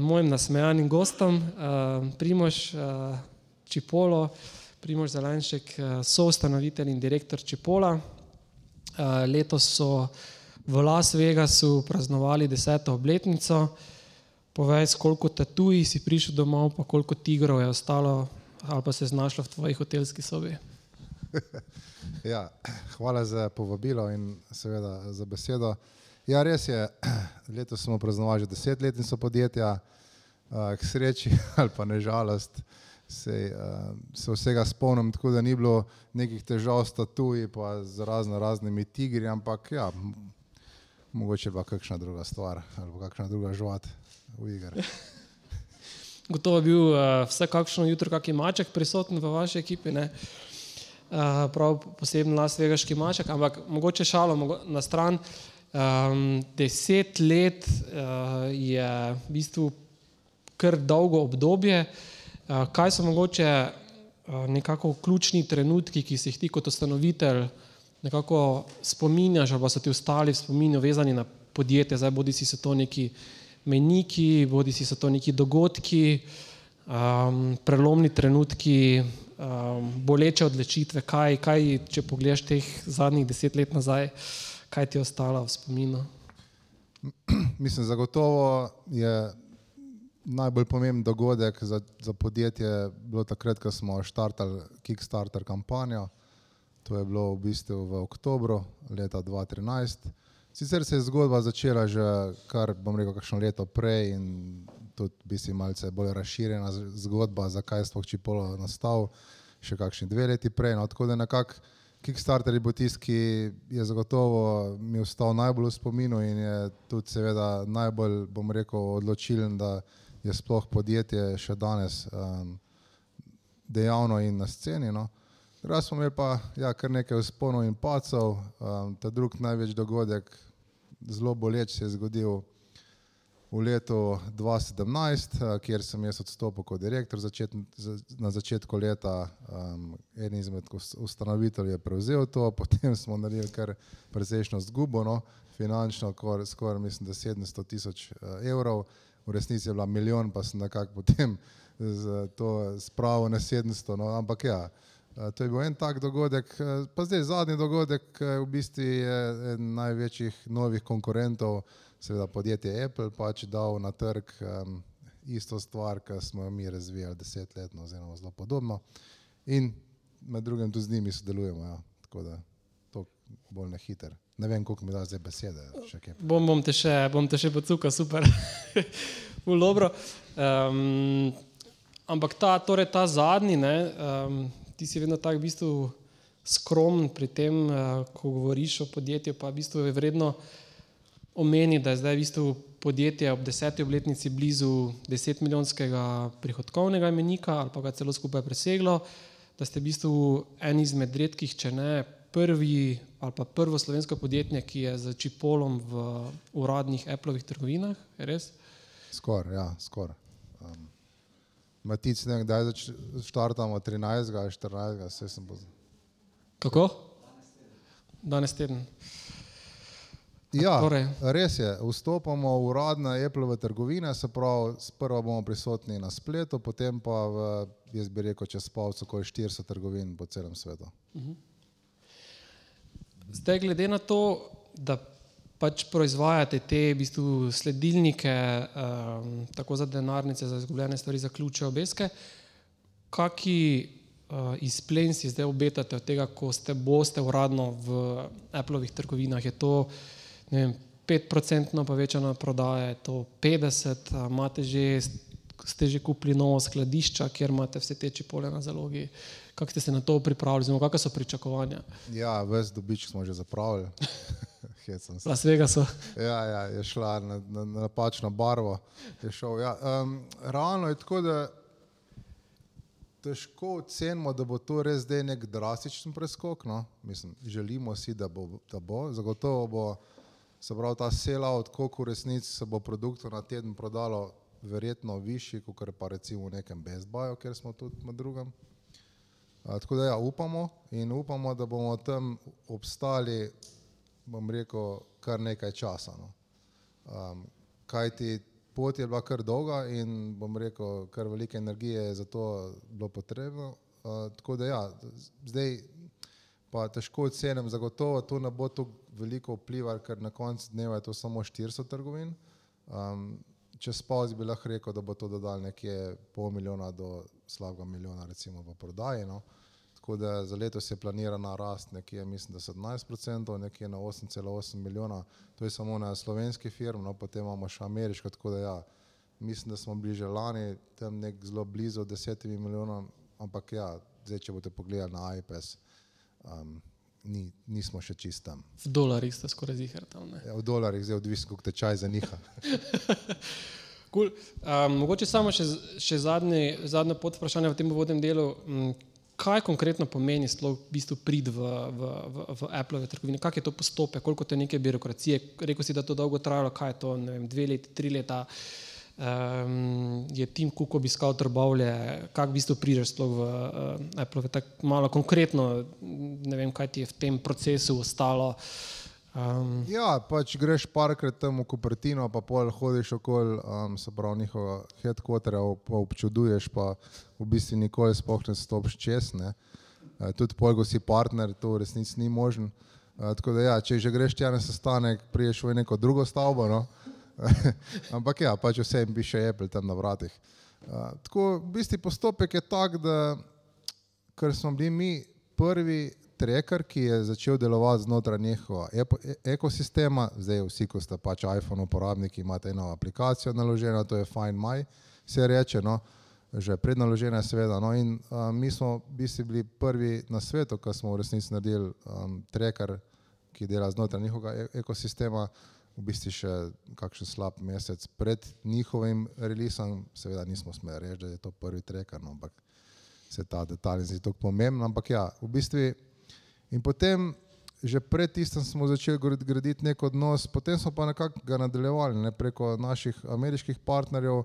Mojim nasmejanim gostom, uh, Primož uh, Čipolo, Primož Zelenšek, uh, soustanovitelj in direktor Čipola. Uh, letos so v Las Vegasu praznovali deseto obletnico. Povej, koliko tatuji si prišel domov, pa koliko tigrov je ostalo ali pa se je znašlo v tvoji hotelski sobi. Ja, hvala za povabilo in seveda za besedo. Ja, res je, letos smo praznovali že desetletnico podjetja, uh, k sreči ali pa nežalost se, uh, se vsega spomnim, tako da ni bilo nekih težav s tatuji, pa z razno raznimi tigri, ampak ja, mogoče pa kakšna druga stvar ali kakšna druga žvat v igri. Gotovo je bil uh, vsakakšno jutro kakšen maček prisoten v vaši ekipi, ne? Uh, prav poseben Las Vegaški maček, ampak mogoče šalo mogo na stran. Uh, Um, deset let uh, je v bistvu kar dolgo obdobje. Uh, kaj so mogoče uh, nekako ključni trenutki, ki si jih ti kot ustanovitelj nekako spominjaš, ali pa so ti ostali v spominu vezani na podjetje, zdaj bodi si se to neki meniki, bodi si se to neki dogodki, um, prelomni trenutki, um, boleče odločitve, kaj, kaj, če pogledaš teh zadnjih deset let nazaj. Uh, kaj ti je ostalo v spominu? Mislim, zagotovo je najbolj pomemben dogodek za, za podjetje bilo takrat, ko smo štartali Kickstarter kampanjo. To je bilo v bistvu v oktobru leta 2013. Sicer se je zgodba začela že kar, bom rekel, kakšno leto prej in tudi bi si malce bolj razširjena zgodba, zakaj je sploh Čipolo nastal, še kakšni dve leti prej. No, tako da nekako Kickstarter je bil tisti, ki je zagotovo mi ostal najbolj v spominu in je tudi seveda najbolj, bom rekel, odločilen, da je sploh podjetje še danes um, dejavno in na sceni. No. Drugi smo imeli pa ja, kar nekaj usponov in pacov, um, ta drugi največji dogodek, zelo boleč se je zgodil v letu 2017, eh, kjer sem jaz odstopil kot direktor začet, na začetku leta. Um, en izmed ustanoviteljev je prevzel to, potem smo naredili kar precejšno zgubo, no, finančno, skoraj skor, mislim, da 700 tisoč uh, evrov, v resnici je bila milijon, pa sem nekako potem z to spravo na 700, no, ampak ja. To je bil en tak dogodek, pa zdaj zadnji dogodek, v bistvu je en največjih novih konkurentov, seveda podjetje Apple pač dal na trg um, isto stvar, ki smo jo mi razvijali deset let, no, oziroma zelo podobno. In med drugim tudi z njimi sodelujemo, ja. tako da to bolj ne hiter. Ne vem, koliko mi da zdaj besede. Bom, bom te še, še pocukal, super. dobro. Um, ampak ta, torej ta zadnji, ne, um, ti si vedno tako v bistvu skromen pri tem, uh, ko govoriš o podjetju, pa v bistvu je vredno omeni, da je zdaj v bistvu podjetje ob deseti obletnici blizu deset milijonskega prihodkovnega imenika ali pa ga celo skupaj preseglo, da ste v bistvu en izmed redkih, če ne prvi ali pa prvo slovensko podjetje, ki je z čipolom v uradnih Appleovih trgovinah, res? Skoraj, ja, skoraj. Matic, ne vem, kdaj začrtamo 13. ali 14. vse sem poznal. Kako? Danes teden. Ja, torej. res je. Vstopamo v uradne Apple trgovine, se pravi, sprva bomo prisotni na spletu, potem pa v, jaz bi rekel, čez palce, ko je 400 trgovin po celem svetu. Mhm. Zdaj, glede na to, da pač proizvajate te v bistvu sledilnike, um, tako za denarnice, za izgubljene stvari, za ključe, obeske, kakšni uh, izplen si zdaj obetate od tega, ko ste boste uradno v Appleovih trgovinah? Je to vem, 5-procentno povečano prodaje, to 50, imate že, ste že kupili novo skladišča, kjer imate vse te čipole na zalogi. Kako ste se na to pripravili, kakšne so pričakovanja? Ja, ves dobiček smo že zapravili, hecam se. Las Vegasu. Ja, ja, je šla na, na, na napačno barvo. Je šel, ja. um, realno je tako, da težko ocenimo, da bo to res zdaj nek drastičen preskok. No? Mislim, želimo si, da bo, da bo. Zagotovo bo se pravi ta sell-out, koliko v resnici se bo produktov na teden prodalo, verjetno višji, kot pa recimo v nekem Best Buyu, kjer smo tudi med drugim. A, tako da ja, upamo in upamo, da bomo tam obstali, bom rekel, kar nekaj časa. No. Um, kaj ti pot je bila kar dolga in bom rekel, kar velike energije je za to bilo potrebno. Uh, tako da ja, zdaj pa težko ocenim, zagotovo to ne bo tako veliko vplivalo, ker na koncu dneva je to samo 400 trgovin. Um, čez pauzi bi lahko rekel, da bo to dodal nekje pol milijona do slabega milijona recimo v prodaji. No. Tako da za letos je planirana rast nekje, mislim, da 17%, nekje na 8,8 milijona, to je samo na slovenski firm, no, potem imamo še ameriško, tako da ja, mislim, da smo bili že lani tam nek zelo blizu 10 milijonom, ampak ja, zdaj, če boste pogledali na iPS, um, ni, nismo še čist tam. V dolarjih ste skoraj zihar tam. Ne? Ja, v dolarjih zdaj odvisno, koliko tečaj za njiha. Cool. Um, mogoče samo še, še zadnji, zadnje pod vprašanje v tem uvodnem delu. Um, kaj konkretno pomeni sploh v bistvu prid v, v, v, v Apple trgovine? Kak je to postopek, koliko to je neke birokracije? Rekel si, da to dolgo trajalo, kaj je to, ne vem, dve leti, tri leta. Um, je tim Cook obiskal trbovlje, kako v bistvu prideš sploh v uh, Apple, tako malo konkretno, ne vem, kaj ti je v tem procesu ostalo. Um, Ja, pač greš parkrat tam v Kupertino, pa pol hodiš okoli, um, se pravi njihova headquartera, pa občuduješ, pa v bistvu nikoli sploh ne stopiš čez. Ne. Tudi pol, ko si partner, to v resnici ni možen. Uh, tako da ja, če že greš tja na sestanek, priješ v neko drugo stavbo, no. ampak ja, pač vse jim piše Apple tam na vratih. Tako v bistvu postopek je tak, da ker smo bili mi prvi tracker, ki je začel delovati znotraj njihovega epo- e- ekosistema, zdaj vsi, ko ste pač iPhone uporabniki, imate eno aplikacijo naloženo, to je Find My, se reče, no, že prednaložena seveda. No, in um, mi smo v bistvu bili prvi na svetu, ko smo v resnici naredili um, tracker, ki dela znotraj njihovega e- ekosistema, v bistvu še kakšen slab mesec pred njihovim releasom, seveda nismo smeli reči, da je to prvi tracker, no, ampak se ta detalj zdi tako pomemben, ampak ja, v bistvu in potem že pred tistem smo začeli grad- graditi nek odnos, potem smo pa nekako ga nadaljevali ne, preko naših ameriških partnerjev.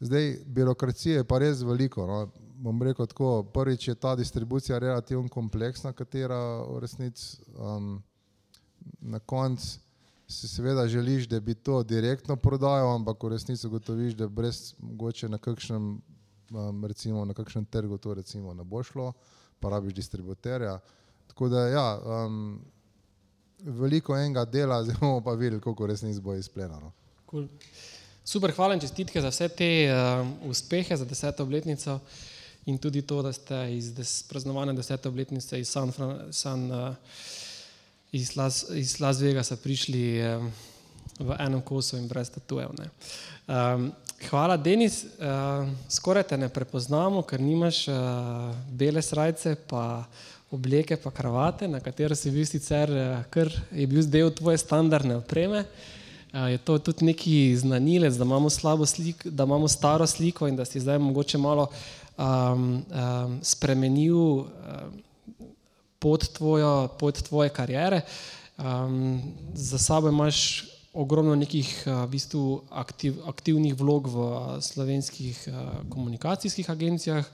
Zdaj, birokracije je pa res veliko. No. Bom rekel tako, prvič je ta distribucija relativno kompleksna, katera v resnici um, na koncu si seveda želiš, da bi to direktno prodajal, ampak v resnici ugotoviš, da brez mogoče na kakšnem, um, recimo na kakšnem trgu to recimo ne bo šlo, pa rabiš distributerja. Tako da ja, um, veliko enega dela, zdaj bomo pa videli, koliko v resnici bo izplenano. Cool. Super, hvala in čestitke za vse te uh, uspehe, za deseto obletnico in tudi to, da ste iz des, praznovanja desete obletnice iz, San, Fran- San, uh, iz, Las, iz Las Vegasa prišli um, v enem kosu in brez tatujev. ne. Um, hvala, Denis. Uh, skoraj te ne prepoznamo, ker nimaš uh, bele srajce, pa obleke, pa kravate, na katero si bil sicer, uh, kar je bil del tvoje standardne opreme. Uh, je to tudi neki znanilec, da imamo slabo sliko, da imamo staro sliko in da si zdaj mogoče malo um, um, spremenil um, pot, tvojo, pot tvoje kariere. Um, za sabo imaš ogromno nekih v bistvu aktiv, aktivnih vlog v slovenskih uh, komunikacijskih agencijah,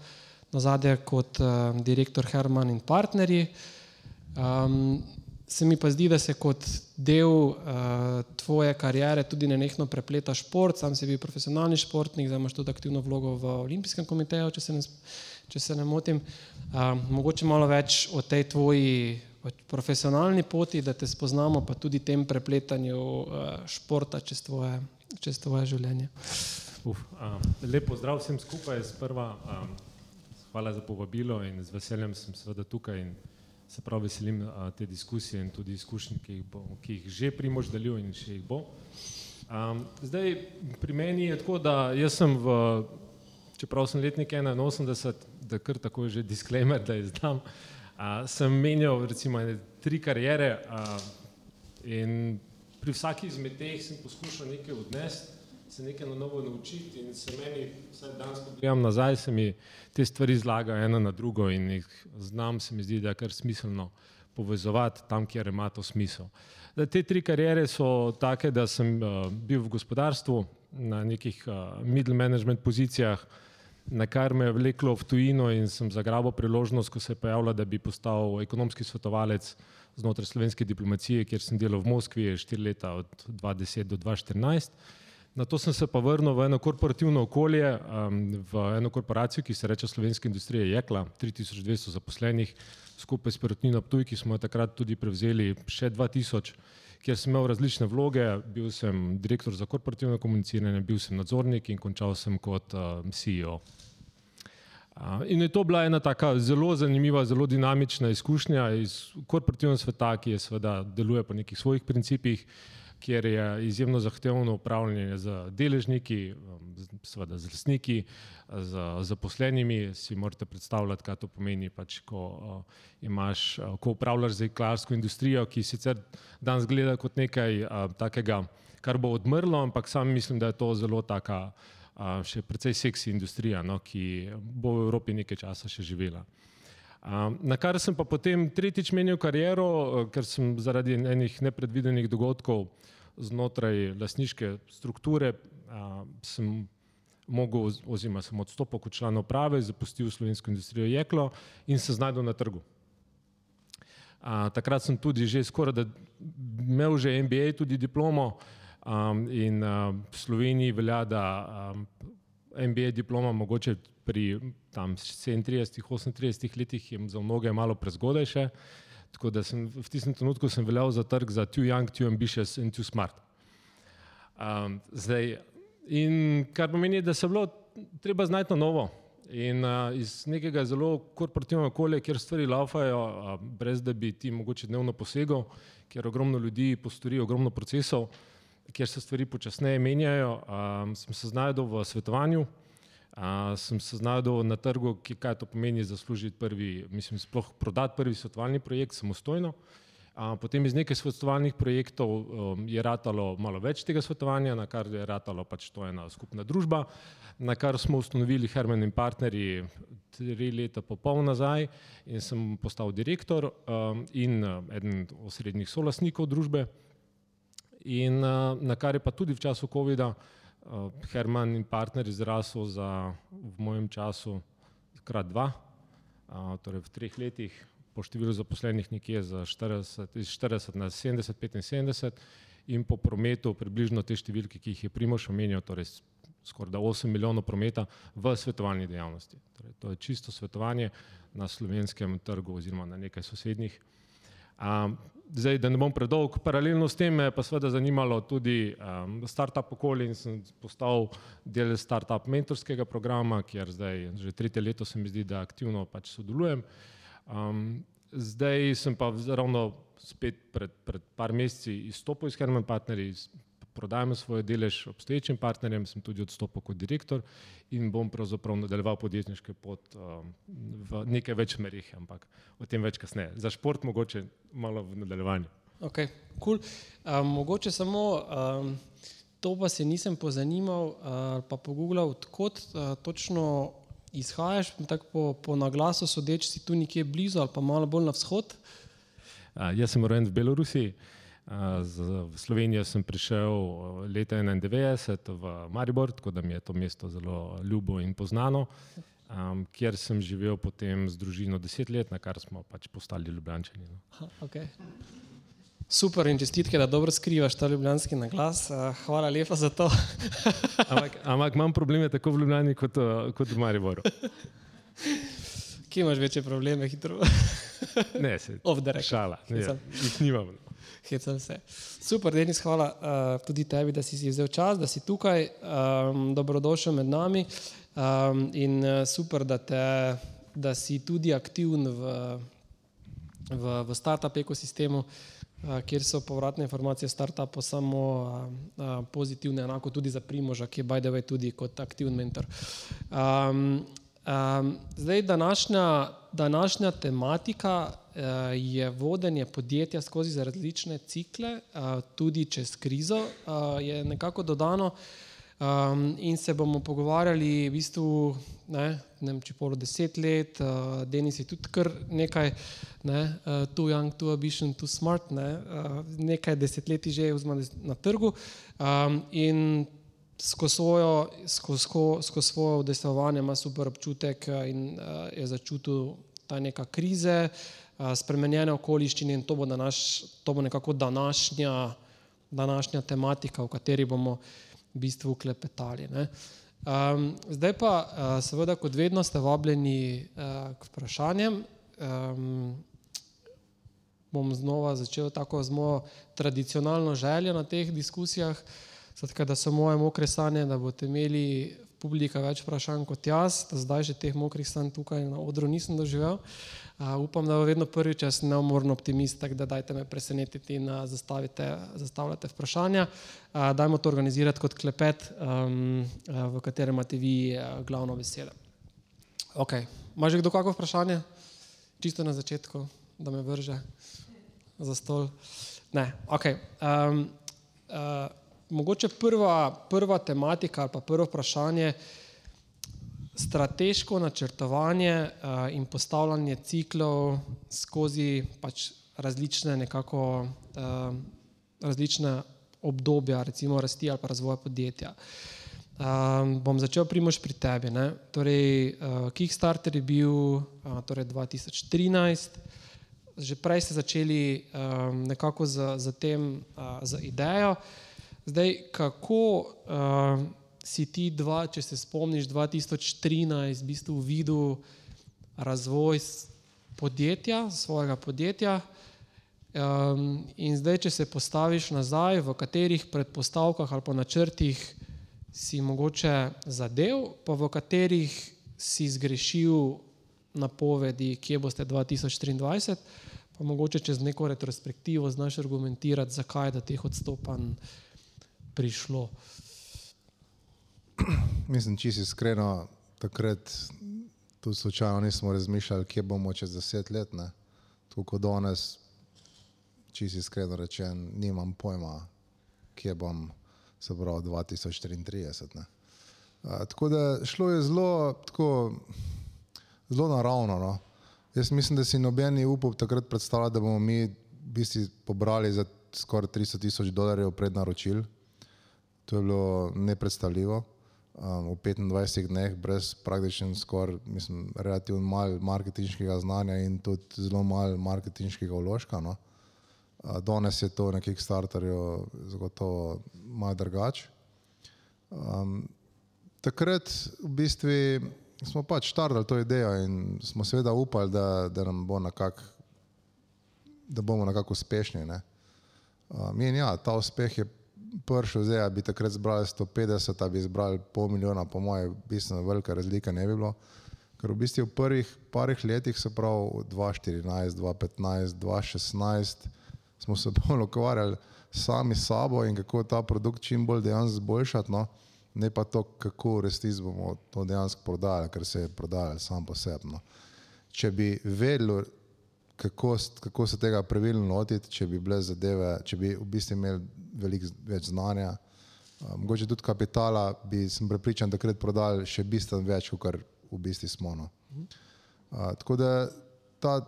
na zadnje kot uh, direktor Herman in partnerji. Um, se mi pa zdi, da se kot del uh, tvoje kariere tudi nenehno prepleta šport, sam si bil profesionalni športnik, zdaj imaš tudi aktivno vlogo v Olimpijskem komiteju, če se ne, če se ne motim. Um, mogoče malo več o tej tvoji profesionalni poti, da te spoznamo, pa tudi tem prepletanju uh, športa čez tvoje, čez tvoje življenje. Uf, um, lepo zdrav vsem skupaj. Sprva, um, hvala za povabilo in z veseljem sem seveda tukaj in se prav veselim te diskusije in tudi izkušenj, ki jih, bo, ki jih že primož delil in še jih bo. Um, zdaj, pri meni je tako, da jaz sem v, čeprav sem letnik 81, da kar tako že disclaimer, da je znam, uh, sem menjal recimo tri karijere. Uh, In pri vsaki izmed teh sem poskušal nekaj odnesti, se nekaj na novo naučiti in se meni, vsaj danes, ko gledam nazaj, se mi te stvari zlagajo ena na drugo in jih znam, se mi zdi, da je kar smiselno povezovati tam, kjer ima to smisel. Da te tri karijere so take, da sem uh, bil v gospodarstvu na nekih uh, middle management pozicijah, na kar me je vleklo v tujino in sem zagrabil priložnost, ko se je pojavila, da bi postal ekonomski svetovalec znotraj slovenske diplomacije, kjer sem delal v Moskvi štiri leta od 2010 do 2014. Na to sem se pa vrnil v eno korporativno okolje, um, v eno korporacijo, ki se reče Slovenska industrija Jekla, 3200 zaposlenih, skupaj s Perutnino Ptuj, ki smo jo takrat tudi prevzeli še 2000, kjer sem imel različne vloge, bil sem direktor za korporativno komuniciranje, bil sem nadzornik in končal sem kot uh, CEO. In je to bila ena tako zelo zanimiva, zelo dinamična izkušnja iz korporativnega sveta, ki je seveda deluje po nekih svojih principih, kjer je izjemno zahtevno upravljanje z deležniki, seveda z lastniki, z zaposlenimi. Si morate predstavljati, kaj to pomeni, pač, ko, imaš, ko upravljaš z jeklarsko industrijo, ki sicer danes gleda kot nekaj takega, kar bo odmrlo, ampak sam mislim, da je to zelo taka še precej seksi industrija, no, ki bo v Evropi nekaj časa še živela. Na kar sem pa potem tretjič menil kariero, ker sem zaradi enih nepredvidenih dogodkov znotraj lasniške strukture sem mogel oziroma sem odstopil kot član uprave, zapustil slovensko industrijo jeklo in se znajdel na trgu. Takrat sem tudi že skoraj da imel že MBA, tudi diplomo, Um, in uh, v Sloveniji velja, da um, MBA diploma mogoče pri tam 37-38 letih je za mnoge malo prezgodaj še, tako da sem v tistem trenutku sem veljal za trg za too young, too ambitious and too smart. Um, zdaj, in kar pomeni, da se bilo treba znati na novo in uh, iz nekega zelo korporativnega okolja, kjer stvari laufajo, uh, brez da bi ti mogoče dnevno posegal, kjer ogromno ljudi postori ogromno procesov, kjer se stvari počasneje menjajo. Um, sem se znašel v svetovanju, uh, sem se znašel na trgu, ki, kaj to pomeni zaslužiti prvi, mislim, sploh prodati prvi svetovalni projekt samostojno. Uh, potem iz nekaj svetovalnih projektov um, je ratalo malo več tega svetovanja, na kar je ratalo pač to ena skupna družba, na kar smo ustanovili Herman in partnerji tri leta popol nazaj in sem postal direktor um, in eden osrednjih solasnikov družbe in uh, na kar je pa tudi v času COVID-a uh, Herman in partner izrasel za v mojem času krat dva, uh, torej v treh letih po številu zaposlenih nekje za 40, iz 40 na 70, 75 in po prometu približno te številke, ki jih je Primoš omenjal, torej skoraj da 8 milijonov prometa v svetovalni dejavnosti. Torej, to je čisto svetovanje na slovenskem trgu oziroma na nekaj sosednjih. Um, zdaj, da ne bom predolg, paralelno s tem me je pa seveda zanimalo tudi um, startup okolje in sem postal del startup mentorskega programa, kjer zdaj že tretje leto se mi zdi, da aktivno pač sodelujem. Um, zdaj sem pa ravno spet pred, pred par meseci izstopil iz Herman Partnerji, prodajam svoj delež obstoječim partnerjem, sem tudi odstopil kot direktor in bom pravzaprav nadaljeval podjetniški pot um, v nekaj več merih, ampak o tem več kasneje. Za šport mogoče malo v nadaljevanju. Ok, cool. Um, mogoče samo um, to pa se nisem pozanimal uh, pa pogooglal, odkot uh, točno izhajaš, tako po, po naglasu sodeč si tu nekje blizu ali pa malo bolj na vzhod. Uh, jaz sem rojen v Belorusiji. Z, v Slovenijo sem prišel leta 1991 v Maribor, tako da mi je to mesto zelo ljubo in poznano, um, kjer sem živel potem z družino deset let, na kar smo pač postali ljubljančani. No. Okay. Super in čestitke, da dobro skrivaš ta ljubljanski naglas. Hvala lepa za to. ampak, ampak imam probleme tako v Ljubljani kot, kot v Mariboru. Kje imaš večje probleme, hitro? ne, se. Šala, ne, jih nimam. Hecam se. Super, Denis, hvala uh, tudi tebi, da si, si vzel čas, da si tukaj, um, dobrodošel med nami um, in uh, super, da, te, da si tudi aktiven v, v, v startup ekosistemu, uh, kjer so povratne informacije startupu samo uh, uh, pozitivne, enako tudi za Primoža, ki je way tudi kot aktiven mentor. Um, Um, zdaj, današnja, današnja tematika je vodenje podjetja skozi različne cikle, tudi čez krizo, je nekako dodano. Um, in se bomo pogovarjali, v bistvu, ne, ne vem, če polo deset let, uh, Denis je tudi kar nekaj, ne, uh, too young, too ambitious, too smart, ne, uh, nekaj desetletij že je na trgu. Um, in skozi svojo, skozi, skozi svoje udejstvovanje ima super občutek in uh, je začutil ta neka krize, uh, spremenjene okoliščine in to bo, današ, to bo nekako današnja, današnja tematika, v kateri bomo v bistvu klepetali. Um, zdaj pa, uh, seveda, kot vedno, ste vabljeni uh, k vprašanjem. Um, bom znova začel tako z mojo tradicionalno željo na teh diskusijah, Zatka, da so moje mokre sanje, da boste imeli publika več vprašanj kot jaz, da zdaj že teh mokrih sanj tukaj na odru nisem doživel. Uh, upam, da bo vedno prvič jaz neumorno optimist, tako da dajte me presenetiti in uh, zastavljate vprašanja. Uh, dajmo to organizirati kot klepet, um, uh, v katerem imate vi uh, glavno besedo. Ok, ima že kdo kakšno vprašanje? Čisto na začetku, da me vrže za stol. Ne, ok. Um, uh, mogoče prva, prva tematika ali pa prvo vprašanje strateško načrtovanje uh, in postavljanje ciklov skozi pač različne nekako uh, različne obdobja, recimo rasti ali pa razvoja podjetja. Um, bom začel primož pri tebi. Ne? Torej, uh, Kickstarter je bil uh, torej 2013, že prej ste začeli um, nekako z, z tem, uh, z idejo. Zdaj, kako uh, si ti, dva, če se spomniš, 2013 v bistvu videl razvoj podjetja, svojega podjetja. Um, in zdaj, če se postaviš nazaj, v katerih predpostavkah ali pa načrtih si mogoče zadev, pa v katerih si zgrešil napovedi, kje boste 2023, pa mogoče čez neko retrospektivo znaš argumentirati, zakaj do teh odstopanj prišlo. Mislim, če si iskreno, takrat tudi slučajno nismo razmišljali, kje bomo čez deset let. Ne? Tako kot danes, če si iskreno rečen, nimam pojma, kje bom se pravi 2034. A, tako da šlo je zelo, tako, zelo naravno. No? Jaz mislim, da si noben ni upal takrat predstavljati, da bomo mi v bistvu pobrali za skoraj 300 tisoč dolarjev prednaročil. To je bilo nepredstavljivo. Um, v 25 dneh, brez praktično skoraj, mislim, relativno malo marketinškega znanja in tudi zelo malo marketinškega vložka. No. Uh, danes je to na Kickstarterju zagotovo malo drugače. Um, takrat v bistvu smo pač štartali to idejo in smo seveda upali, da, da nam bo nekako, da bomo nekako uspešni. Ne. Um, in ja, ta uspeh je prišel zdaj, da bi takrat zbrali 150, da bi zbrali pol milijona, po mojem, bistveno velika razlika ne bi bilo. Ker v bistvu v prvih parih letih, se pravi 2014, 2015, 2016, smo se bolj ukvarjali sami s sabo in kako ta produkt čim bolj dejansko zboljšati, no? ne pa to, kako v resnici bomo to dejansko prodali, ker se je prodajalo sam posebno. Če bi vedeli, kako, kako se tega pravilno lotiti, če bi bile zadeve, če bi v bistvu imeli veliko več znanja, mogoče tudi kapitala, bi sem prepričan, da krat prodali še bistveno več, kot v bistvu smo. No. Uh, tako da ta,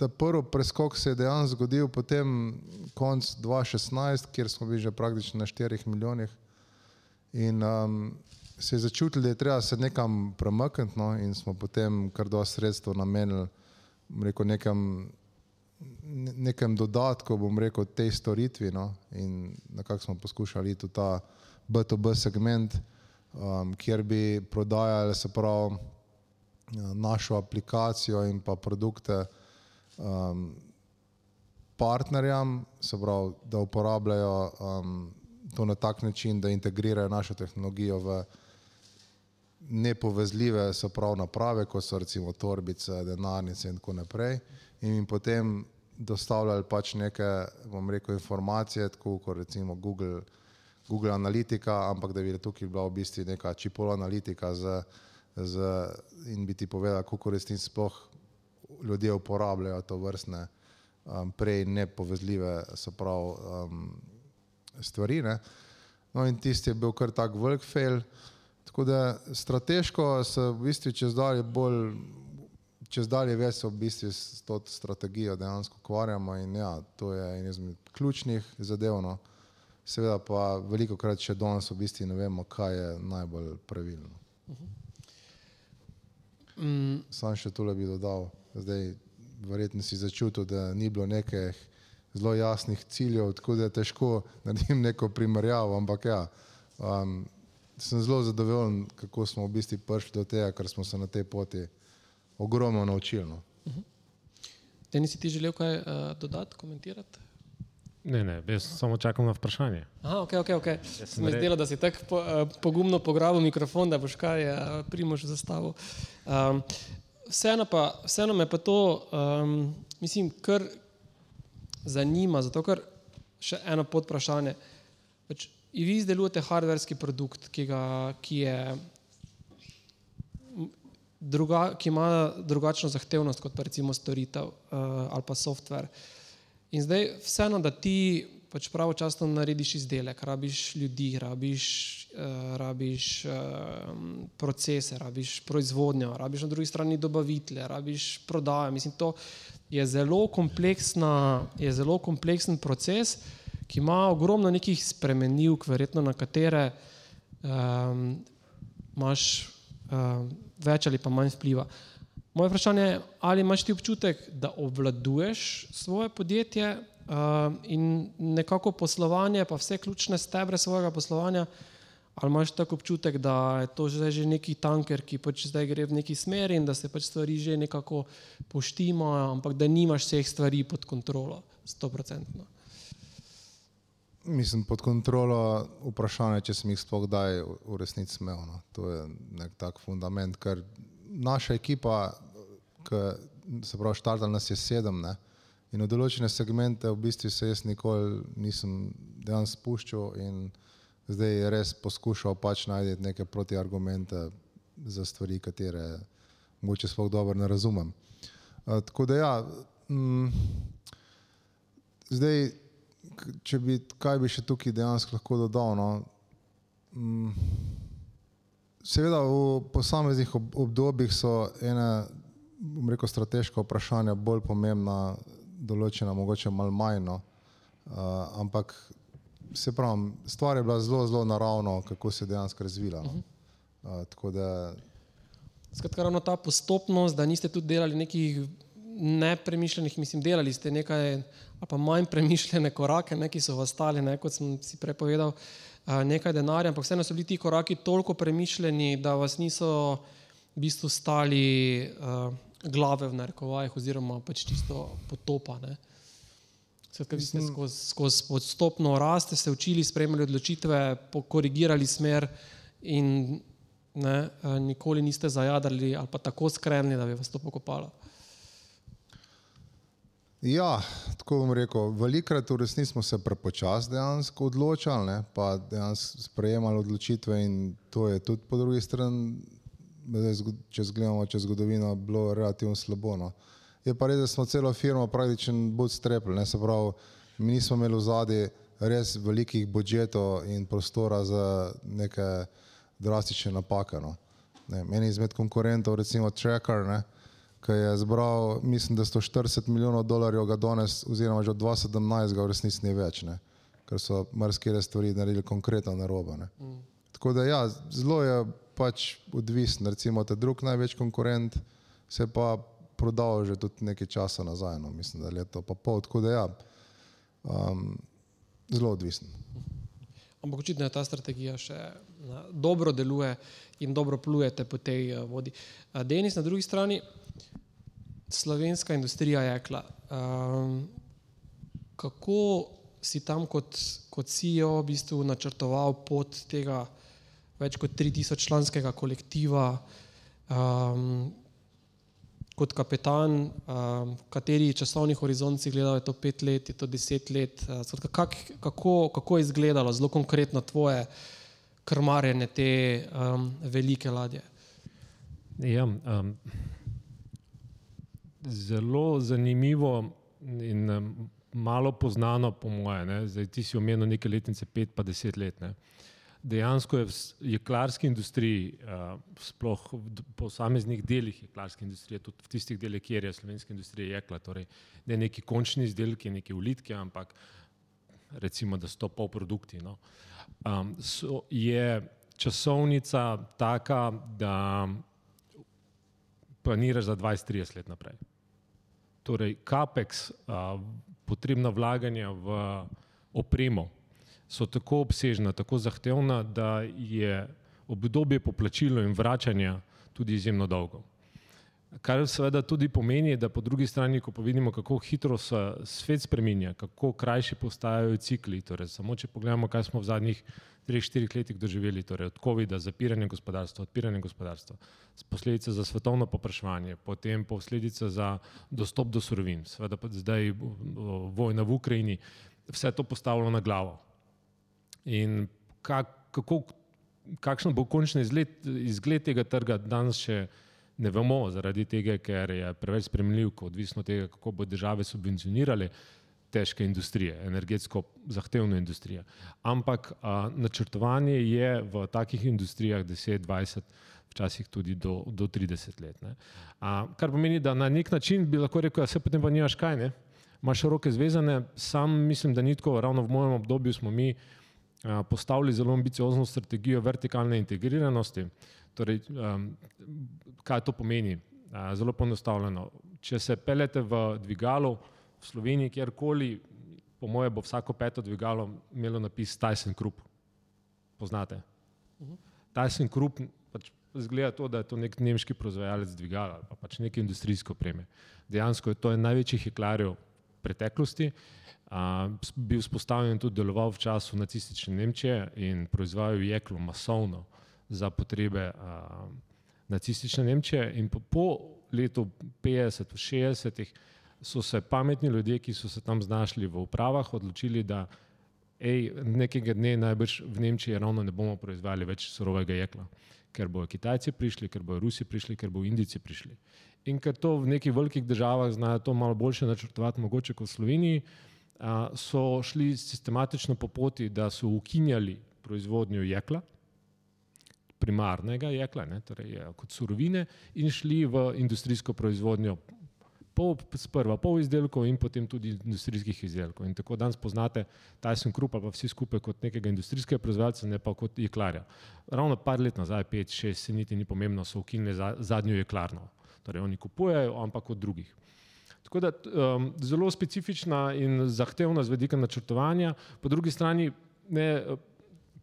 ta prvi preskok se je dejansko zgodil potem konc 2016, kjer smo bili že praktično na 4 milijonih in um, se je začutili, da je treba se nekam premakniti no, in smo potem kar dosti sredstva namenili rekel, nekam, nekem dodatku, bom rekel, tej storitvi. No? In nekako smo poskušali v ta B2B segment, um, kjer bi prodajali se pravi našo aplikacijo in pa produkte um, partnerjem, se pravi, da uporabljajo um, to na tak način, da integrirajo našo tehnologijo v nepovezljive so prav naprave, kot so recimo torbice, denarnice in tako naprej. In jim potem dostavljali pač neke, bom rekel, informacije, tako kot recimo Google, Google Analytica, ampak da bi tukaj bila v bistvu neka čipolo analitika z, z, in bi ti povedala, kako resnici sploh ljudje uporabljajo to vrstne um, prej nepovezljive se pravi, um, stvari. Ne? No, in tisti je bil kar tak velik fail. Tako da strateško se v bistvu čez dalje bolj, čez dalje več se v bistvu s to strategijo dejansko ukvarjamo in ja, to je en izmed ključnih zadev. No. Seveda pa veliko krat še danes v bistvu ne vemo, kaj je najbolj pravilno. Mm, Sam še tole bi dodal, zdaj verjetno si začutil, da ni bilo nekih zelo jasnih ciljev, tako da je težko naredim neko primerjavo, ampak ja, um, sem zelo zadovoljen, kako smo v bistvu prišli do tega, ker smo se na tej poti ogromno naučili. No. Denis, si ti želel kaj uh, dodati, komentirati? Ne, ne, jaz samo čakam na vprašanje. Aha, ok, ok. okay. sem Se mi re- zdelo, da si tako po, uh, pogumno pograbil mikrofon, da boš kaj uh, primož zastavil. Um, vseeno, pa, vseeno me pa to, um, mislim, kar zanima, zato ker še eno podprašanje. Pač, in vi izdelujete hardverski produkt, ki, ga, ki je druga, ki ima drugačno zahtevnost kot pa recimo storitev uh, ali pa software. In zdaj, vseeno, da ti pač pravočasno narediš izdelek, rabiš ljudi, rabiš, uh, rabiš uh, procese, rabiš proizvodnjo, rabiš na drugi strani dobavitelje, rabiš prodajo. Mislim, to je zelo, je zelo kompleksen proces, ki ima ogromno nekih spremenljivk, verjetno na katere um, imaš um, več ali pa manj vpliva. Moje vprašanje je, ali imaš ti občutek, da obvladuješ svoje podjetje uh, in nekako poslovanje, pa vse ključne stebre svojega poslovanja, ali imaš tako občutek, da je to zdaj že neki tanker, ki pač zdaj gre v neki smeri in da se pač stvari že nekako poštimajo, ampak da nimaš vseh stvari pod kontrolo, stoprocentno. Mislim, pod kontrolo vprašanje, če sem jih sploh kdaj v- resnici smel. No. To je nek tak fundament, ker naša ekipa, ki se pravi, štartala nas je sedem ne? in v določene segmente v bistvu se jaz nikoli nisem dejansko spuščal in zdaj je res poskušal pač najti neke protiargumente za stvari, katere mogoče sploh dobro ne razumem. Uh, tako da ja, mm, zdaj če bi, kaj bi še tukaj dejansko lahko dodal? No? Mm, Seveda v posameznih ob, obdobjih so ene, bom rekel, strateška vprašanja bolj pomembna, določena mogoče malo manj, no. uh, ampak se pravi, stvar je bila zelo, zelo naravno, kako se je dejansko razvila. No. Uh, tako da Skratka, ravno ta postopnost, da niste tudi delali nekih nepremišljenih, mislim, delali ste nekaj pa manj premišljene korake, ne, ki so vas stali, ne, kot sem si prepovedal, nekaj denarja, ampak vseeno so bili ti koraki toliko premišljeni, da vas niso v bistvu stali uh, glave v narekovajih oziroma pač čisto potopa. Ne. Skratka, vi ste skozi, skozi postopno rast, ste se učili, sprejemali odločitve, korigirali smer in ne, eh, nikoli niste zajadrali ali pa tako skrenili, da bi vas to pokopalo. Ja, tako bom rekel, velikrat v resnici smo se prepočasi dejansko odločali, ne, pa dejansko sprejemali odločitve in to je tudi po drugi strani, če gledamo čez zgodovino, bilo relativno slabo. No. Je pa res, da smo celo firmo praktično bootstrapili, ne se pravi, mi nismo imeli v zadnji res velikih budžetov in prostora za neke drastične napake. No. Ne, meni izmed konkurentov, recimo Tracker, ne, ki je zbral, mislim, da 140 milijonov dolarjev ga danes, oziroma že od 2017 ga v resnici ni več, ne, ker so marsikere stvari naredili konkretno narobe. Ne. Tako da ja, zelo je pač odvisen, recimo ta drug največji konkurent se pa prodal že tudi nekaj časa nazaj, no, mislim, da leto pa pol, tako da ja, um, zelo odvisen. Ampak očitno je ta strategija še dobro deluje in dobro plujete po tej uh, vodi. Denis, na drugi strani, slovenska industrija jekla. Um, kako si tam kot, kot CEO v bistvu načrtoval pot tega več kot 3000 članskega kolektiva, um, kot kapetan, um, kateri časovni horizont si gledal, je to pet let, je to deset let. Uh, kak, kako, kako je izgledalo zelo konkretno tvoje krmarjenje te um, velike ladje? Ja, um, zelo zanimivo in malo poznano, po moje, ne? zdaj ti si omenil neke letnice, pet pa deset let. Ne? Dejansko je v jeklarski industriji, uh, sploh v posameznih delih jeklarske industrije, tudi v tistih delih, kjer je slovenska industrija jekla, torej ne neki končni izdelki, neki ulitke, ampak recimo, da so to polprodukti. No? Um, so, je časovnica taka, da planiraš za 20-30 let naprej. Torej, CAPEX, uh, potrebna vlaganja v opremo, so tako obsežna, tako zahtevna, da je obdobje poplačila in vračanja tudi izjemno dolgo. Kar seveda tudi pomeni, da po drugi strani, ko pa vidimo, kako hitro se svet spreminja, kako krajši postajajo cikli, torej samo če pogledamo, kaj smo v zadnjih treh, štirih letih doživeli, torej od COVID-a, zapiranje gospodarstva, odpiranje gospodarstva, posledice za svetovno popraševanje, potem posledice za dostop do surovin, seveda pa zdaj vojna v Ukrajini, vse to postavilo na glavo. In kak, kako, kakšen bo končni izgled, izgled tega trga, danes še ne vemo, zaradi tega, ker je preveč spremljiv, odvisno od tega, kako bo države subvencionirale težke industrije, energetsko zahtevno industrijo. Ampak a, načrtovanje je v takih industrijah 10, 20, včasih tudi do, do 30 let. A, kar pomeni, da na nek način bi lahko rekel, da ja, se potem pa nimaš kaj, ne? imaš roke zvezane, sam mislim, da ni tako, ravno v mojem obdobju smo mi postavili zelo ambiciozno strategijo vertikalne integriranosti. Torej, um, kaj to pomeni? A, zelo poenostavljeno. Če se pelete v dvigalu, v Sloveniji, kjerkoli, po moje, bo vsako peto dvigalo imelo napis Tyson Krupp. Poznate? Uh -huh. Tyson Krupp pač zgleda to, da je to nek nemški proizvajalec dvigala, pa pač neke industrijske opreme. Dejansko je to en največjih heklarjev preteklosti. Uh, bil spostavljen tudi deloval v času nacistične Nemčije in proizvajal jeklo masovno za potrebe uh, nacistične Nemčije. In po, po letu 50, 60 so se pametni ljudje, ki so se tam znašli v upravah, odločili, da ej, nekega dne najbrž v Nemčiji ravno ne bomo proizvajali več surovega jekla, ker bojo Kitajci prišli, ker bojo Rusi prišli, ker bojo Indijci prišli. In ker to v nekih velikih državah znajo to malo boljše načrtovati, mogoče kot v Sloveniji, so šli sistematično po poti, da so ukinjali proizvodnjo jekla, primarnega jekla, ne, torej kot surovine, in šli v industrijsko proizvodnjo pol, sprva pol izdelkov in potem tudi industrijskih izdelkov. In tako danes poznate Tyson Krupp pa vsi skupaj kot nekega industrijskega proizvajalca, ne pa kot jeklarja. Ravno par let nazaj, pet, šest, se niti ni pomembno, so ukinili za, zadnjo jeklarno. Torej oni kupujejo, ampak od drugih. Tako da um, zelo specifična in zahtevna z vedika načrtovanja, po drugi strani ne,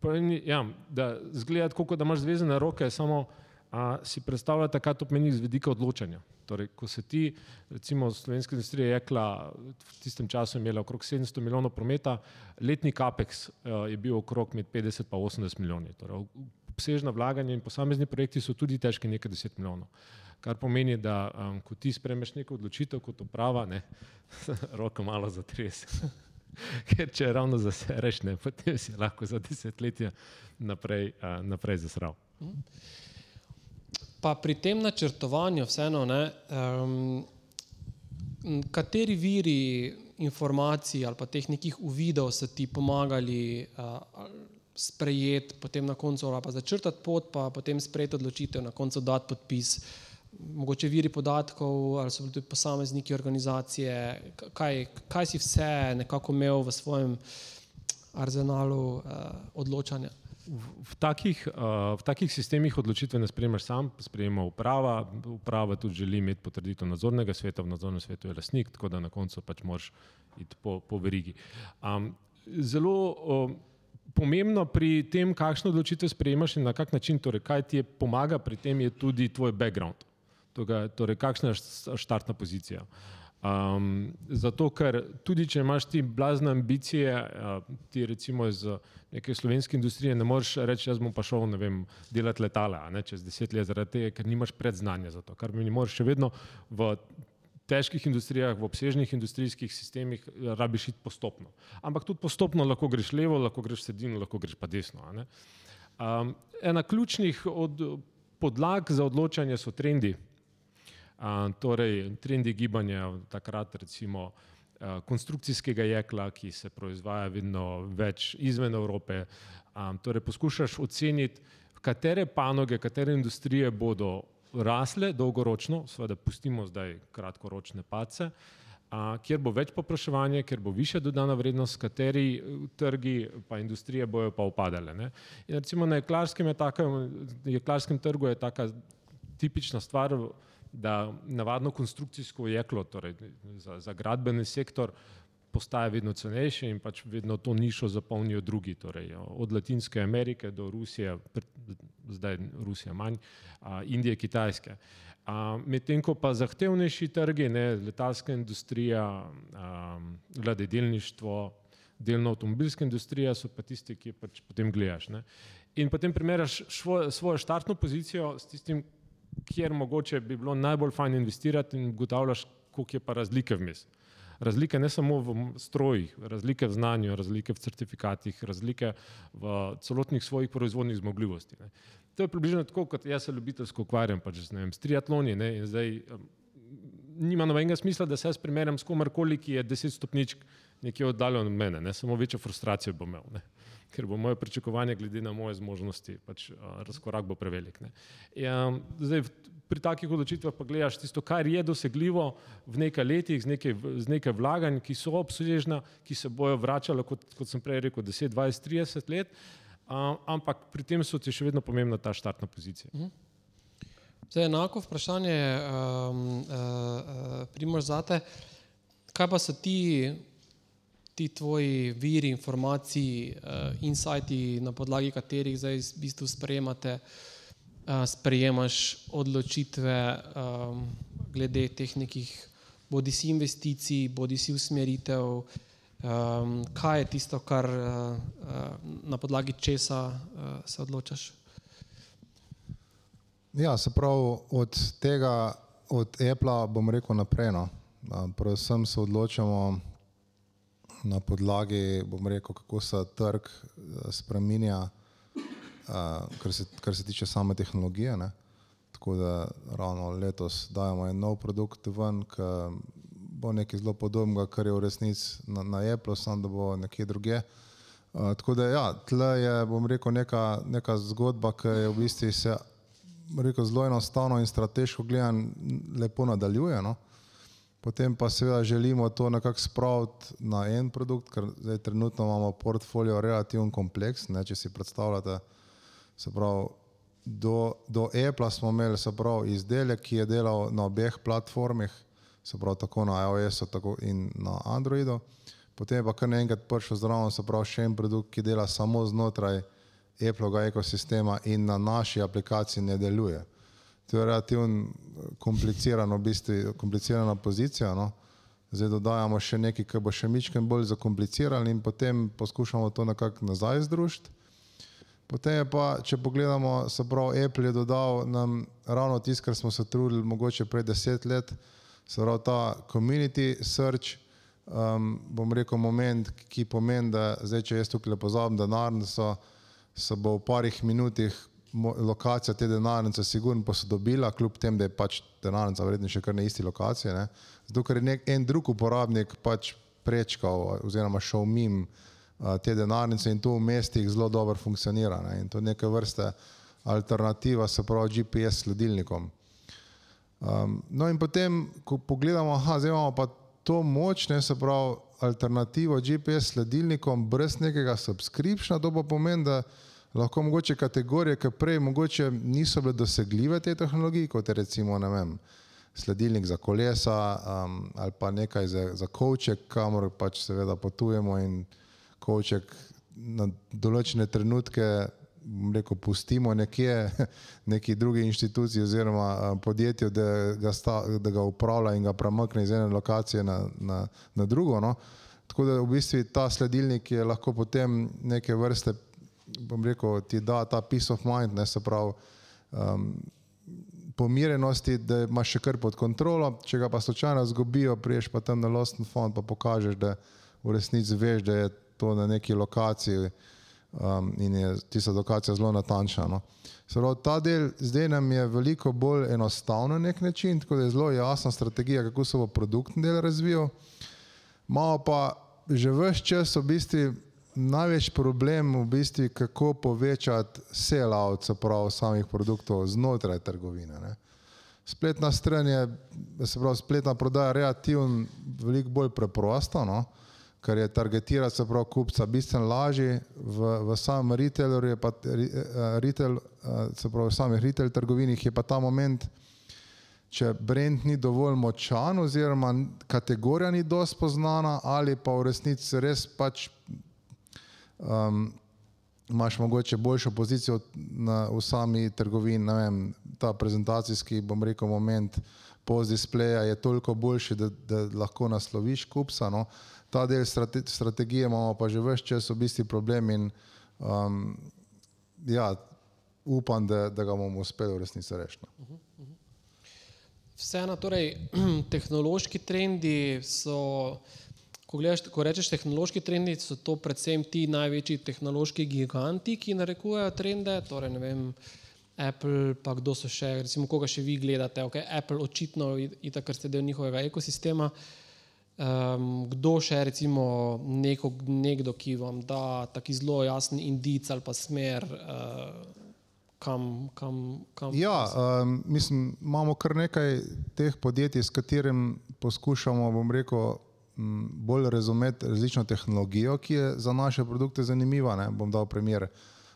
ni, ja, da zgleda tako, da imaš zvezane roke, samo a, si predstavljate, kaj to pomeni z vedika odločanja. Torej, ko se ti, recimo, slovenska industrija jekla v tistem času imela okrog 700 milijonov prometa, letni CAPEX uh, je bil okrog med 50 in 80 milijoni. Torej, obsežna vlaganja in posamezni projekti so tudi težki nekaj deset milijonov. Kar pomeni, da um, ko ti spremeš neko odločitev kot uprava, ne, roko malo zatres. Ker če ravno zasereš, ne, potem si lahko za desetletje naprej, uh, naprej zasral. Pa pri tem načrtovanju, vseeno, ne, um, kateri viri informacij ali pa teh nekih uvidov so ti pomagali uh, sprejeti, potem na koncu pa začrtati pot, pa potem sprejeti odločitev, na koncu dati podpis. Mogoče viri podatkov ali so bili tudi posamezniki organizacije, kaj, kaj si vse nekako imel v svojem arzenalu uh, odločanja v, takih, uh, v takih sistemih odločitve ne sprejmeš sam, sprejema uprava. Uprava tudi želi imeti potrditev nadzornega sveta, v nadzornem svetu je lasnik, tako da na koncu pač moraš iti po, po verigi. Um, zelo uh, pomembno pri tem, kakšno odločitev sprejemaš in na kak način, torej kaj ti je pomaga pri tem, je tudi tvoj background, torej, torej kakšna je štartna pozicija. Um, zato, ker tudi če imaš ti blazne ambicije, uh, ti recimo iz neke slovenske industrije, ne moreš reči, jaz bom pa šel vem, delati letala, ne, čez deset let, zaradi tega, ker nimaš predznanja za to. Kar mi moraš še vedno v težkih industrijah, v obsežnih industrijskih sistemih, rabiš iti postopno. Ampak tudi postopno lahko greš levo, lahko greš sredino, lahko greš pa desno. Um, ena ključnih od, podlag za odločanje so trendi torej trendi gibanja takrat recimo uh, konstrukcijskega jekla, ki se proizvaja vedno več izven Evrope. Um, torej, poskušaš oceniti, katere panoge, katere industrije bodo rasle dolgoročno, seveda pustimo zdaj kratkoročne pace. A, kjer bo več popraševanja, kjer bo više dodana vrednost, kateri trgi pa industrije bojo pa upadale. Ne? In recimo na jeklarskem, je taka, jeklarskem trgu je taka tipična stvar, da navadno konstrukcijsko jeklo, torej za, za gradbeni sektor, postaje vedno cenejše in pač vedno to nišo zapolnijo drugi, torej od Latinske Amerike do Rusije, zdaj Rusija manj, Indije, Kitajske. Medtem ko pa zahtevnejši trgi, ne, letalska industrija, vladedelništvo, delno avtomobilska industrija so pa tisti, ki pač potem gledaš. Ne. In potem primerjaš svojo štartno pozicijo s tistim, kjer mogoče bi bilo najbolj fajn investirati in ugotavljaš, koliko je pa razlike vmes. Razlike ne samo v strojih, razlike v znanju, razlike v certifikatih, razlike v celotnih svojih proizvodnih zmogljivosti. Ne. To je približno tako, kot jaz se ljubiteljsko ukvarjam pač z, vem, s triatloni. Ne, in zdaj nima nobenega smisla, da se jaz primerjam s komarkoli, ki je deset stopničk nekje oddaljen od mene, ne, samo večjo frustracijo bom imel. Ne ker bo moje pričakovanje glede na moje zmožnosti, pač razkorak bo prevelik. Ja, zdaj, pri takih odločitvah pa gledaš tisto, kar je dosegljivo v nekaj letih, z nekaj, z nekaj vlaganj, ki so obsežna, ki se bojo vračala, kot, kot sem prej rekel, 10, 20, 30 let, a, ampak pri tem so ti še vedno pomembna ta štartna pozicija. Mhm. Zdaj, enako vprašanje, um, uh, uh, Primož, zate. Kaj pa so ti ti tvoji viri informacij, uh, insighti, na podlagi katerih zdaj v bistvu sprejemate, uh, sprejemaš odločitve um, glede teh nekih bodi si investicij, bodi si usmeritev, um, kaj je tisto, kar uh, uh, na podlagi česa uh, se odločaš? Ja, se pravi, od tega, od Apple, bom rekel naprej. No. Predvsem se odločamo, na podlagi, bom rekel, kako se trg eh, spremenja, uh, kar, kar se tiče same tehnologije. Ne? Tako da ravno letos dajemo en nov produkt ven, ki bo nekaj zelo podobnega, kar je v resnici na, na Apple, samo da bo nekje druge. Uh, tako da ja, tle je, bom rekel, neka, neka zgodba, ki je v bistvu se rekel, zelo enostavno in strateško gledan lepo nadaljuje. No? Potem pa seveda želimo to nekako spraviti na en produkt, ker zdaj trenutno imamo portfolio relativno kompleks. Ne, če si predstavljate, se pravi, do, do Apple smo imeli pravi izdelek, ki je delal na obeh platformih, se pravi tako na iOS-u in na Androidu. Potem pa kar naenkrat prišel zraven, se pravi še en produkt, ki dela samo znotraj Apple-ga ekosistema in na naši aplikaciji ne deluje to je relativno komplicirano, v bistvu komplicirana pozicija. No? Zdaj dodajamo še nekaj, kar bo še mičken bolj zakomplicirali in potem poskušamo to nekako nazaj združiti. Potem je pa, če pogledamo, se pravi, Apple je dodal nam ravno tisto, kar smo se trudili mogoče pred deset let, se pravi ta community search, um, bom rekel moment, ki pomeni, da zdaj, če jaz tukaj pozabim denarnico, se bo v parih minutih lokacija te denarnice sigurno posodobila, kljub tem, da je pač denarnica vredna še kar na isti lokaciji. Ne? Zato, ker je nek, en drug uporabnik pač prečkal oziroma šel mim uh, te denarnice in to v mestih zelo dobro funkcionira. Ne? In to je neke vrste alternativa, se pravi GPS sledilnikom. Um, no in potem, ko pogledamo, aha, zdaj imamo pa to moč, ne se pravi alternativo GPS sledilnikom brez nekega subscriptiona, to pa pomeni, da lahko mogoče kategorije, ki prej mogoče niso bile dosegljive te tehnologije, kot je recimo vem, sledilnik za kolesa um, ali pa nekaj za, za kovček, kamor pač seveda potujemo in kovček na določene trenutke rekel, pustimo nekje, neki drugi inštituciji oziroma um, podjetju, da ga, sta, da ga upravlja in ga premakne iz ene lokacije na, na, na drugo. No? Tako da v bistvu ta sledilnik je lahko potem neke vrste bom rekel, ti da ta peace of mind, ne se pravi, um, pomirenosti, da imaš še kar pod kontrolo, če ga pa slučajno zgubijo, priješ pa tam na Lost Fund, pa pokažeš, da v resnici veš, da je to na neki lokaciji um, in je tista lokacija zelo natančna. No. Pravi, ta del zdaj nam je veliko bolj enostavno na nek način, tako da je zelo jasna strategija, kako se bo produktni del razvijal. Imamo pa že vse čas v bistvu največ problem, v bistvu, kako povečati sell-out, se pravi, samih produktov znotraj trgovine. Ne. Spletna stran je, se pravi, spletna prodaja relativno veliko bolj preprosta, no, ker je targetirati, se pravi, kupca bistveno lažji, v, v samem retailerju je pa, retail, se pravi, v samih retail trgovinih je pa ta moment, če brand ni dovolj močan oziroma kategorija ni dosti poznana ali pa v resnici res pač um, imaš mogoče boljšo pozicijo na, v sami trgovini, vem, ta prezentacijski, bom rekel, moment post displeja je toliko boljši, da, da lahko nasloviš kupca, no. Ta del strate, strategije imamo pa že vse čas v bistvu problem in um, ja, upam, da, da ga bomo uspeli v resnici rešiti. No. Uh -huh, uh -huh. Vseeno, torej, tehnološki trendi so, ko, gledaš, ko rečeš tehnološki trendi, so to predvsem ti največji tehnološki giganti, ki narekujejo trende, torej ne vem, Apple, pa kdo so še, recimo, koga še vi gledate, ok, Apple očitno, itak, ker ste del njihovega ekosistema, um, kdo še, recimo, neko, nekdo, ki vam da taki zelo jasen indic ali pa smer, uh, kam. kam, kam ja, um, mislim, imamo kar nekaj teh podjetij, s katerim poskušamo, bom rekel, bolj razumeti različno tehnologijo, ki je za naše produkte zanimiva. Ne. Bom dal primer,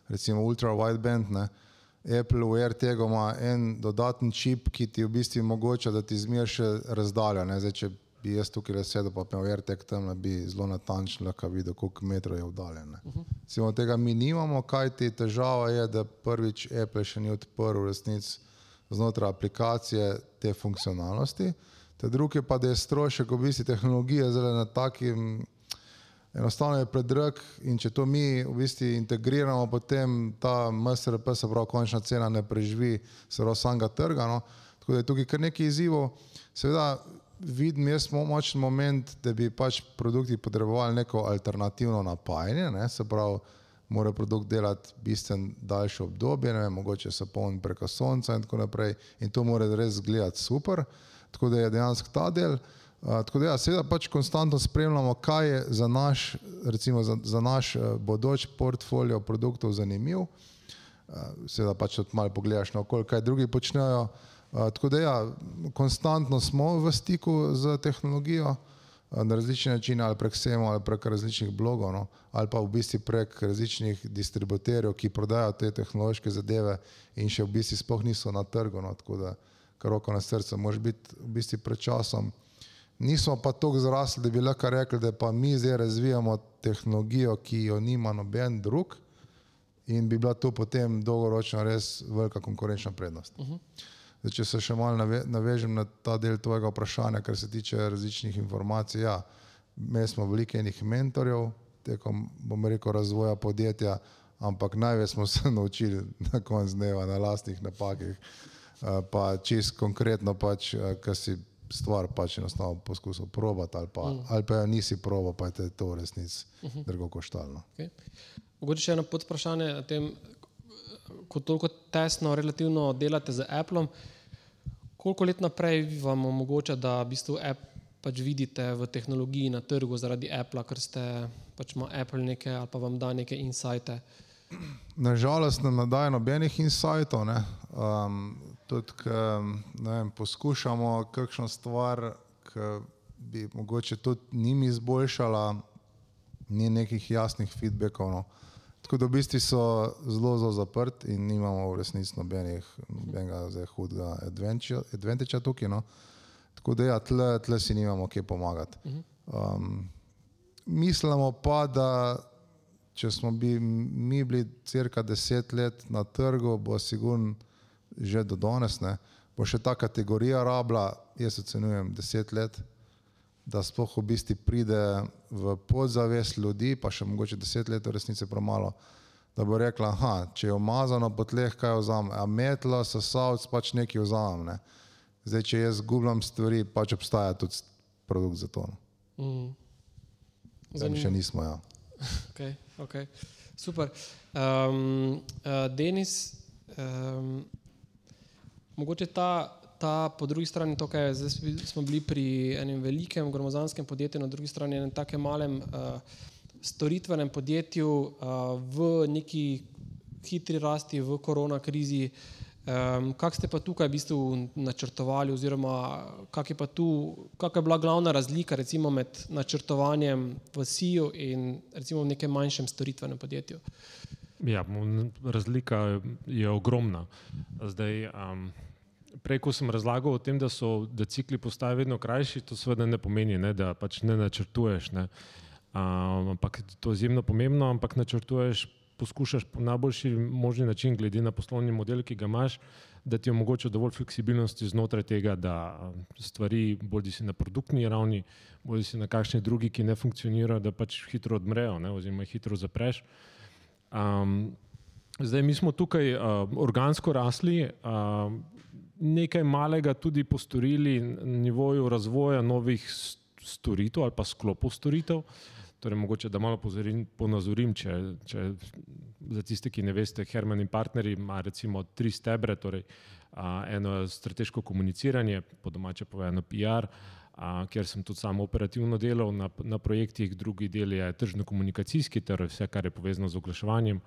recimo Ultra Wideband. Ne. Apple v RTG ima en dodaten čip, ki ti v bistvu omogoča, da ti zmeriš razdaljo. Zdaj, če bi jaz tukaj sedel, pa imel RTG tam, da bi zelo natančno lahko videl, koliko metrov je oddaljen. Uh -huh. Tega mi nimamo, kaj ti težava je, da prvič Apple še ni odprl resnic znotraj aplikacije te funkcionalnosti. Te druge pa, da je strošek v bistvu tehnologije zelo na takim, enostavno je predrag in če to mi v bistvu integriramo, potem ta MSRP, se pravi končna cena, ne preživi se samega trga. No. Tako da je tukaj kar nekaj izzivov. Seveda vidim jaz močen moment, da bi pač produkti potrebovali neko alternativno napajanje, ne? se pravi, mora produkt delati bistveno daljše obdobje, ne vem, mogoče se polni preko sonca in tako naprej in to mora res izgledati super, tako da je dejansko ta del. Uh, tako da ja, seveda pač konstantno spremljamo, kaj je za naš, recimo za, za naš uh, bodoč portfolio produktov zanimiv. Uh, seveda pač tudi malo pogledaš na okolje, kaj drugi počnejo. Uh, tako da ja, konstantno smo v stiku z tehnologijo na različne načine, ali prek SEMO, ali prek različnih blogov, no, ali pa v bistvu prek različnih distributerjev, ki prodajajo te tehnološke zadeve in še v bistvu sploh niso na trgu. No, tako da, kar roko na srce, može biti v bistvu pred časom. Nismo pa tako zrasli, da bi lahko rekli, da pa mi zdaj razvijamo tehnologijo, ki jo nima noben drug in bi bila to potem dolgoročno res velika konkurenčna prednost. Uh -huh. Zdaj, če se še malo nave, navežem na ta del tvojega vprašanja, kar se tiče različnih informacij. Ja, mi smo veliko enih mentorjev tekom, bom rekel, razvoja podjetja, ampak največ smo se naučili na koncu dneva na lastnih napakih, pa čist konkretno pač, eh, kar si stvar pač enostavno poskusil probati ali pa, mm. ali pa jo nisi probo, pa te to v resnici mhm. -huh. drugo koštalno. Okay. Mogoče še eno podprašanje o tem, ko toliko tesno, relativno delate z Appleom, koliko let naprej vam omogoča, da v bistvu App pač vidite v tehnologiji na trgu zaradi Apple, ker ste pač ima Apple neke ali pa vam da neke insajte? Nažalost, ne daje nobenih insajtov. Um, tudi, k, vem, poskušamo kakšno stvar, ki bi mogoče tudi njim izboljšala, ni nekih jasnih feedbackov. No. Tako da v bistvu so zelo, zelo zaprti in nimamo v resnici nobenih, nobenega zdaj hudega adventiča tukaj. No. Tako da ja, tle, tle si nimamo kje pomagati. Um, mislimo pa, da če smo bi, mi bili crka deset let na trgu, bo sigurno že do danes, ne, bo še ta kategorija rabla, jaz ocenujem deset let da sploh v bistvu pride v podzavest ljudi, pa še mogoče deset let v resnici premalo, da bo rekla, aha, če je umazano po tleh, kaj vzamem, a metlo, sesavc, pač nekaj vzamem. Ne. Zdaj, če jaz zgubljam stvari, pač obstaja tudi produkt za to. No. Mm. Zdaj, še nismo, ja. Okay, okay. Super. Um, uh, Denis, um, mogoče ta ta po drugi strani, to, kaj zdaj smo bili pri enem velikem gromozanskem podjetju, na drugi strani enem takem malem uh, storitvenem podjetju uh, v neki hitri rasti, v korona krizi. Um, kak ste pa tukaj v bistvu načrtovali, oziroma kak je, tu, kak je bila glavna razlika recimo, med načrtovanjem v SIO in recimo v nekem manjšem storitvenem podjetju? Ja, razlika je ogromna. Zdaj, um, prej, ko sem razlagal o tem, da so da cikli postajajo vedno krajši, to seveda ne pomeni, ne, da pač ne načrtuješ. Ne. Um, ampak to je izjemno pomembno, ampak načrtuješ, poskušaš po najboljši možni način, glede na poslovni model, ki ga imaš, da ti omogoča dovolj fleksibilnosti znotraj tega, da stvari, bodi si na produktni ravni, bodi si na kakšni drugi, ki ne funkcionirajo, da pač hitro odmrejo, ne, oziroma hitro zapreš. Um, zdaj, mi smo tukaj uh, organsko rasli, uh, nekaj malega tudi postorili na nivoju razvoja novih storitev ali pa sklopov storitev. Torej, mogoče da malo pozorim, ponazorim, če, če za tiste, ki ne veste, Herman in partnerji ima recimo tri stebre, torej a, eno je strateško komuniciranje, po domače povedano PR, a, kjer sem tudi samo operativno delal na, na projektih, drugi del je tržno-komunikacijski, torej vse, kar je povezano z oglaševanjem,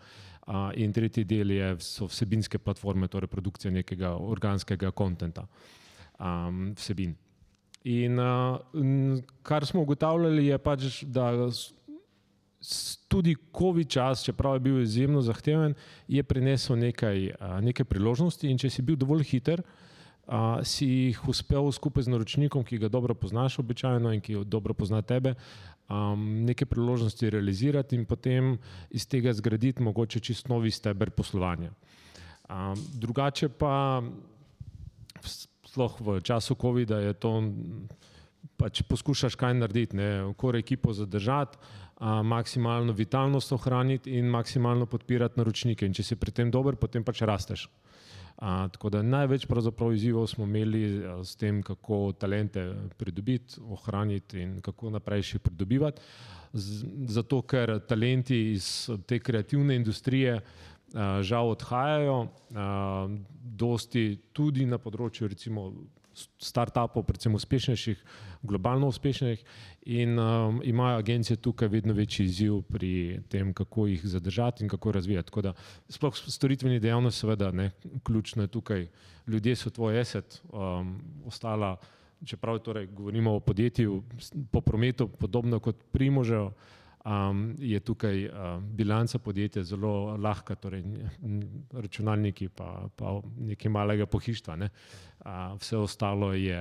a, in tretji del je, so vsebinske platforme, torej produkcija nekega organskega kontenta, vsebin. In uh, kar smo ugotavljali, je pač, da tudi COVID čas, čeprav je bil izjemno zahteven, je prinesel nekaj, uh, nekaj priložnosti. Če si bil dovolj hiter, uh, si jih uspel skupaj z naročnikom, ki ga dobro poznaš, običajno in ki dobro pozna tebe, um, neke priložnosti realizirati in potem iz tega zgraditi mogoče čist novi steber poslovanja. Um, drugače pa sploh v času COVID-a je to, pač poskušaš kaj narediti, ne, kore ekipo zadržati, a, maksimalno vitalnost ohraniti in maksimalno podpirati naročnike. In če si pri tem dober, potem pač rasteš. A, tako da največ izzivov smo imeli s tem, kako talente pridobiti, ohraniti in kako naprej še pridobivati. Z, zato, ker talenti iz te kreativne industrije žal odhajajo, dosti tudi na področju recimo start-upov, predvsem uspešnejših, globalno uspešnih in um, imajo agencije tukaj vedno večji izziv pri tem, kako jih zadržati in kako razvijati. Tako da sploh storitveni dejavnost seveda ne, ključno je tukaj, ljudje so tvoj eset, um, ostala, čeprav torej govorimo o podjetju po prometu, podobno kot primožev, um, je tukaj uh, bilanca podjetja zelo lahka, torej računalniki pa, pa nekaj malega pohištva. Ne. Uh, vse ostalo je,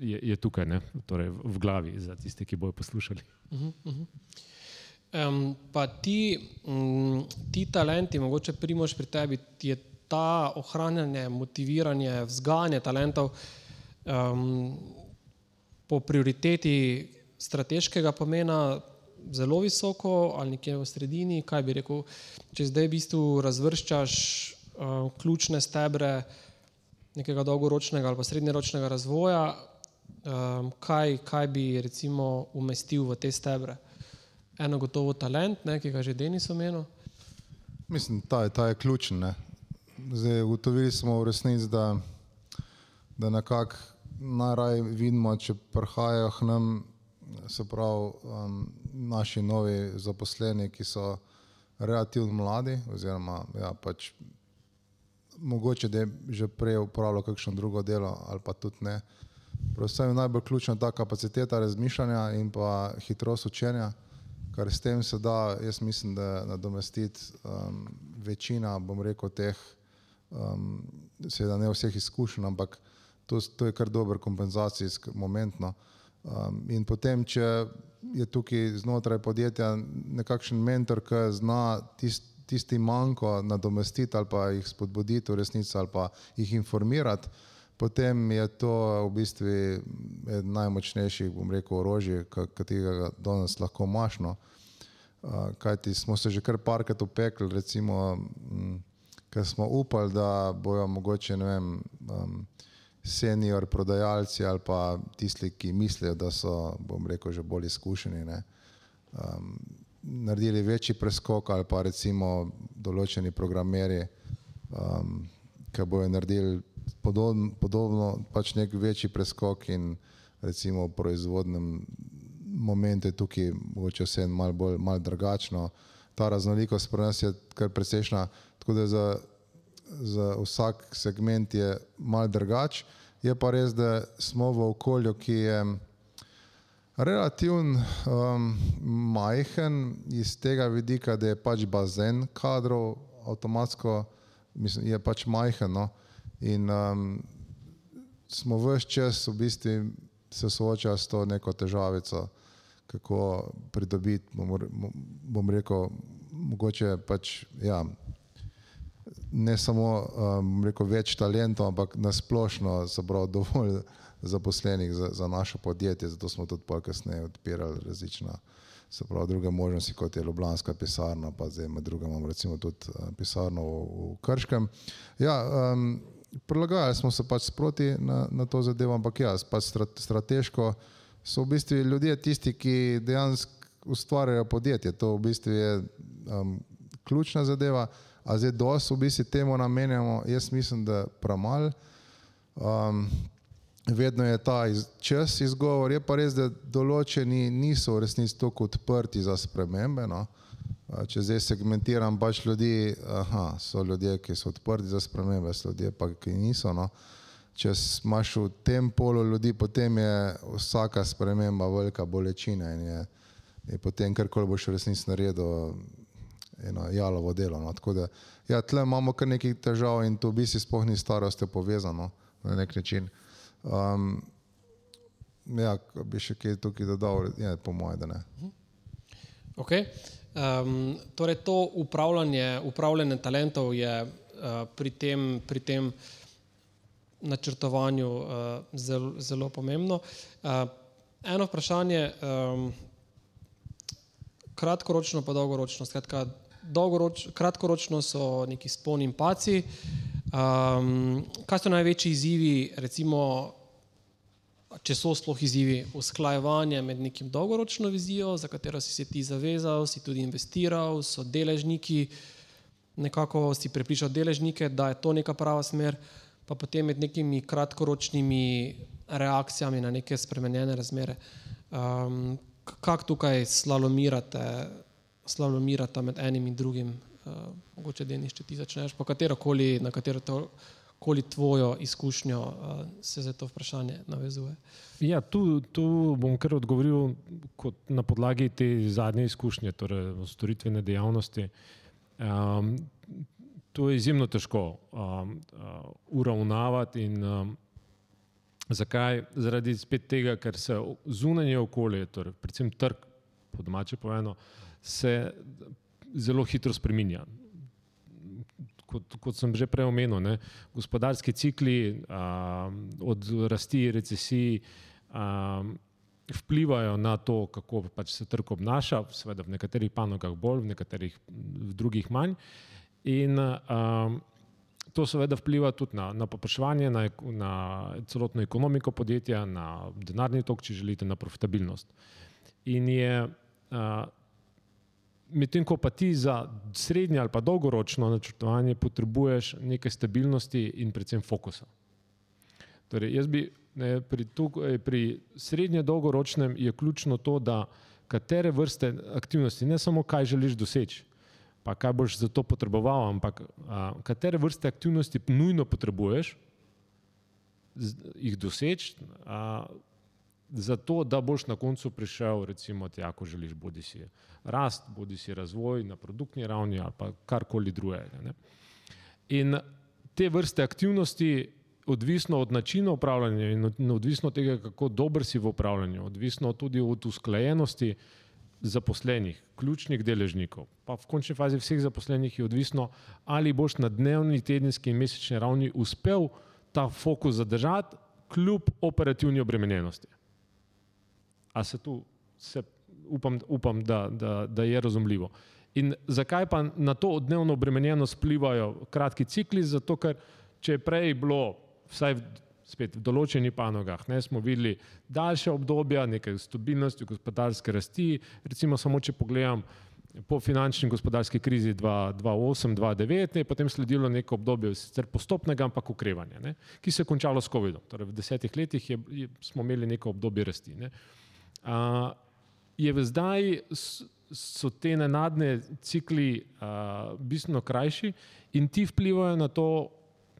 je, je tukaj, ne, torej v glavi za tiste, ki bojo poslušali. Uh -huh, uh -huh. Um, pa ti, um, ti talenti, mogoče primoš pri tebi, je ta ohranjanje, motiviranje, vzgajanje talentov um, po prioriteti strateškega pomena zelo visoko ali nekje v sredini. Kaj bi rekel, če zdaj v bistvu razvrščaš uh, ključne stebre nekega dolgoročnega ali pa srednjeročnega razvoja, um, kaj, kaj bi recimo umestil v te stebre? Eno gotovo talent, ne, ki ga že Denis omenil. Mislim, ta je, ta je ključen. Ne. Zdaj, ugotovili smo v resnici, da, da nekako najraje vidimo, če prihajajo k nam se pravi, um, naši novi zaposleni, ki so relativno mladi, oziroma ja, pač, mogoče da je že prej upravljal kakšno drugo delo, ali pa tudi ne. Predvsem je najbolj ključna ta kapaciteta razmišljanja in pa hitrost učenja, kar s tem se da, jaz mislim, da nadomestiti um, večina, bom rekel, teh, um, seveda ne vseh izkušenj, ampak to, to je kar dober kompenzacijski moment. No. Um, in potem, če je tukaj znotraj podjetja nekakšen mentor, ki zna tist, tisti manjko nadomestiti ali pa jih spodbuditi v resnici ali pa jih informirati, potem je to v bistvu eden najmočnejših, bom rekel, orožij, katerega danes lahko mašno. Uh, kajti smo se že kar parkrat upekli, recimo, ker smo upali, da bojo mogoče, ne vem, um, senior prodajalci ali pa tisti, ki mislijo, da so, bom rekel, že bolj izkušeni, ne, um, naredili večji preskok ali pa recimo določeni programeri, um, ki bojo naredili podobno, podobno pač nek večji preskok in recimo v proizvodnem momentu je tukaj mogoče vse malo malo drugačno. Ta raznolikost pri nas je kar presešna, tako da za, za vsak segment je malo drugač. Je pa res, da smo v okolju, ki je relativno um, majhen iz tega vidika, da je pač bazen kadrov avtomatsko, mislim, je pač majhen. No? In um, smo vse čas v bistvu se soočali s to neko težavico, kako pridobiti, bom, bom rekel, mogoče pač, ja, ne samo um, rekel, več talentov, ampak nasplošno se pravi dovolj zaposlenih za, za naše podjetje, zato smo tudi pa kasneje odpirali različna, se pravi, druge možnosti, kot je Ljubljanska pisarna, pa zdaj med drugim imamo recimo tudi uh, pisarno v, v Krškem. Ja, um, prilagajali smo se pač sproti na, na to zadevo, ampak ja, pač strateško so v bistvu ljudje tisti, ki dejansko ustvarjajo podjetje. To v bistvu je um, ključna zadeva, a zdaj dosti v bistvu temu namenjamo, jaz mislim, da pramal. Um, vedno je ta iz, čas izgovor, je pa res, da določeni niso v resnici tako odprti za spremembe. No. Če zdaj segmentiram pač ljudi, aha, so ljudje, ki so odprti za spremembe, so ljudje pa, ki niso. No. Če imaš v tem polu ljudi, potem je vsaka sprememba velika bolečina in je, je potem karkoli boš v resnici naredil eno jalovo delo. No. Tako da, ja, tle imamo kar nekaj težav in to bi si spoh ni starostjo povezano na nek način. Um, ja, bi še kaj tukaj dodal, je po mojem, da ne. Okay. Um, torej, to upravljanje, upravljanje talentov je uh, pri, tem, pri tem načrtovanju uh, zelo, zelo pomembno. Uh, eno vprašanje, um, kratkoročno, pa dolgoročno. Skratka, dolgoroč, kratkoročno so neki sponi in paci. Um, kaj so največji izzivi, recimo, če so sploh izzivi, usklajevanje med nekim dolgoročno vizijo, za katero si se ti zavezal, si tudi investiral, so deležniki, nekako si prepričal deležnike, da je to neka prava smer, pa potem med nekimi kratkoročnimi reakcijami na neke spremenjene razmere. Um, kako tukaj slalomirate, slalomirate med enim in drugim? Uh, mogoče Denis, če ti začneš, pa katero koli, na katero to, koli tvojo izkušnjo uh, se za to vprašanje navezuje. Ja, tu, tu bom kar odgovoril na podlagi te zadnje izkušnje, torej storitvene dejavnosti. Um, to je izjemno težko um, uh, uravnavati in um, zakaj? Zaradi spet tega, ker se zunanje okolje, torej predvsem trg, po domače povedano, se zelo hitro spremenja. Kot, kot sem že prej omenil, ne, gospodarski cikli a, od rasti, recesij a, vplivajo na to, kako pač se trg obnaša, seveda v nekaterih panogah bolj, v nekaterih v drugih manj. In a, to seveda vpliva tudi na, na popraševanje, na, na celotno ekonomiko podjetja, na denarni tok, če želite, na profitabilnost. In je a, medtem ko pa ti za srednje ali pa dolgoročno načrtovanje potrebuješ nekaj stabilnosti in predvsem fokusa. Torej, jaz bi ne, pri, tukaj, pri srednje dolgoročnem je ključno to, da katere vrste aktivnosti, ne samo kaj želiš doseči, pa kaj boš za to potreboval, ampak a, katere vrste aktivnosti nujno potrebuješ, z, jih doseči, zato da boš na koncu prišel, recimo, tja, ko želiš, bodi si rast, bodi si razvoj na produktni ravni ali pa karkoli drugega. Ne. In te vrste aktivnosti, odvisno od načina upravljanja in odvisno od tega, kako dober si v upravljanju, odvisno tudi od usklajenosti zaposlenih, ključnih deležnikov, pa v končni fazi vseh zaposlenih je odvisno, ali boš na dnevni, tedenski in mesečni ravni uspel ta fokus zadržati, kljub operativni obremenjenosti. A se tu, se, upam, upam da, da, da je razumljivo. In zakaj pa na to dnevno obremenjenost vplivajo kratki cikli? Zato, ker če je prej bilo, vsaj spet v določenih panogah, ne, smo videli daljše obdobja, nekaj stabilnosti, gospodarske rasti. Recimo, samo če pogledam po finančni in gospodarski krizi 2008-2009, je potem sledilo neko obdobje sicer postopnega, ampak ukrevanja, ki se je končalo s COVID-om. Torej v desetih letih je, je, smo imeli neko obdobje rasti. Ne. Uh, je v zdaj so te nenadne cikli uh, bistveno krajši in ti vplivajo na to,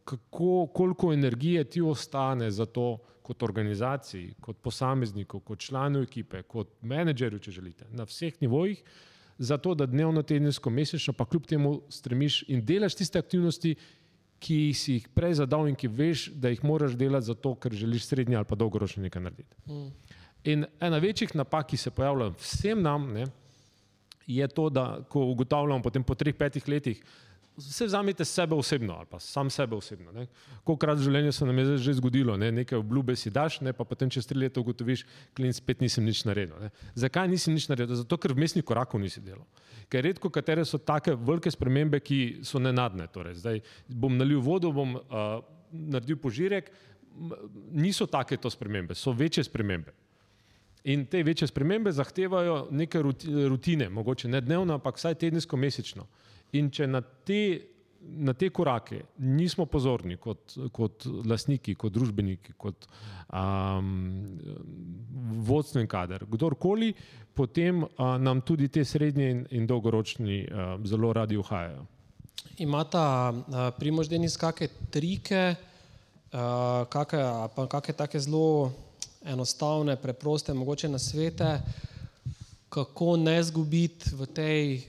kako, koliko energije ti ostane za to, kot organizaciji, kot posamezniku, kot članu ekipe, kot menedžerju, če želite, na vseh nivojih, zato da dnevno, tedensko, mesečno, pa kljub temu stremiš in delaš tiste aktivnosti, ki si jih prej zadal in ki veš, da jih moraš delati zato, ker želiš srednji ali pa dolgoročno nekaj narediti. Mm. In ena večjih napak, ki se pojavlja vsem nam, ne, je to, da ko ugotavljamo potem po treh, petih letih, vse vzamete sebe osebno ali pa sam sebe osebno. Kolikrat v življenju se nam je že zgodilo, ne? nekaj obljube si daš, ne? pa potem čez tri leta ugotoviš, klin spet nisem nič naredil. Ne? Zakaj nisem nič naredil? Zato, ker v mestnih korakov nisi delal. Ker redko katere so take velike spremembe, ki so nenadne. Torej, zdaj bom nalil vodo, bom uh, naredil požirek, niso take to spremembe, so večje spremembe. In te večje spremembe zahtevajo neke rutine, mogoče ne dnevno, ampak vsaj tedensko, mesečno. In če na te, na te korake nismo pozorni kot, kot lastniki, kot družbeniki, kot um, vodstveni kader, kdorkoli, potem uh, nam tudi te srednje in, in dolgoročni uh, zelo radi uhajajo. Imata uh, primoždeni skake trike, uh, kakšne take zelo enostavne, preproste, mogoče na svete, kako ne zgubiti v tej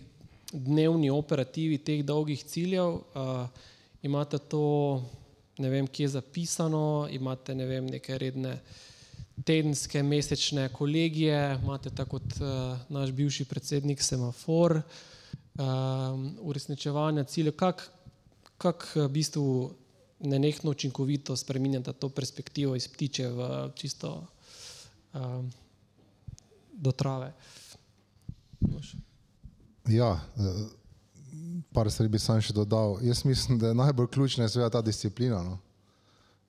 dnevni operativi teh dolgih ciljev, uh, imate to, ne vem, kje je zapisano, imate ne vem, neke redne tedenske, mesečne kolegije, imate tako kot uh, naš bivši predsednik semafor, uh, uresničevanja ciljev, kako kak v bistvu nenehno učinkovito spreminjate to perspektivo iz ptiče v čisto uh, do trave. Može. Ja, eh, par stvari bi sam še dodal. Jaz mislim, da je najbolj ključna je ta disciplina. No?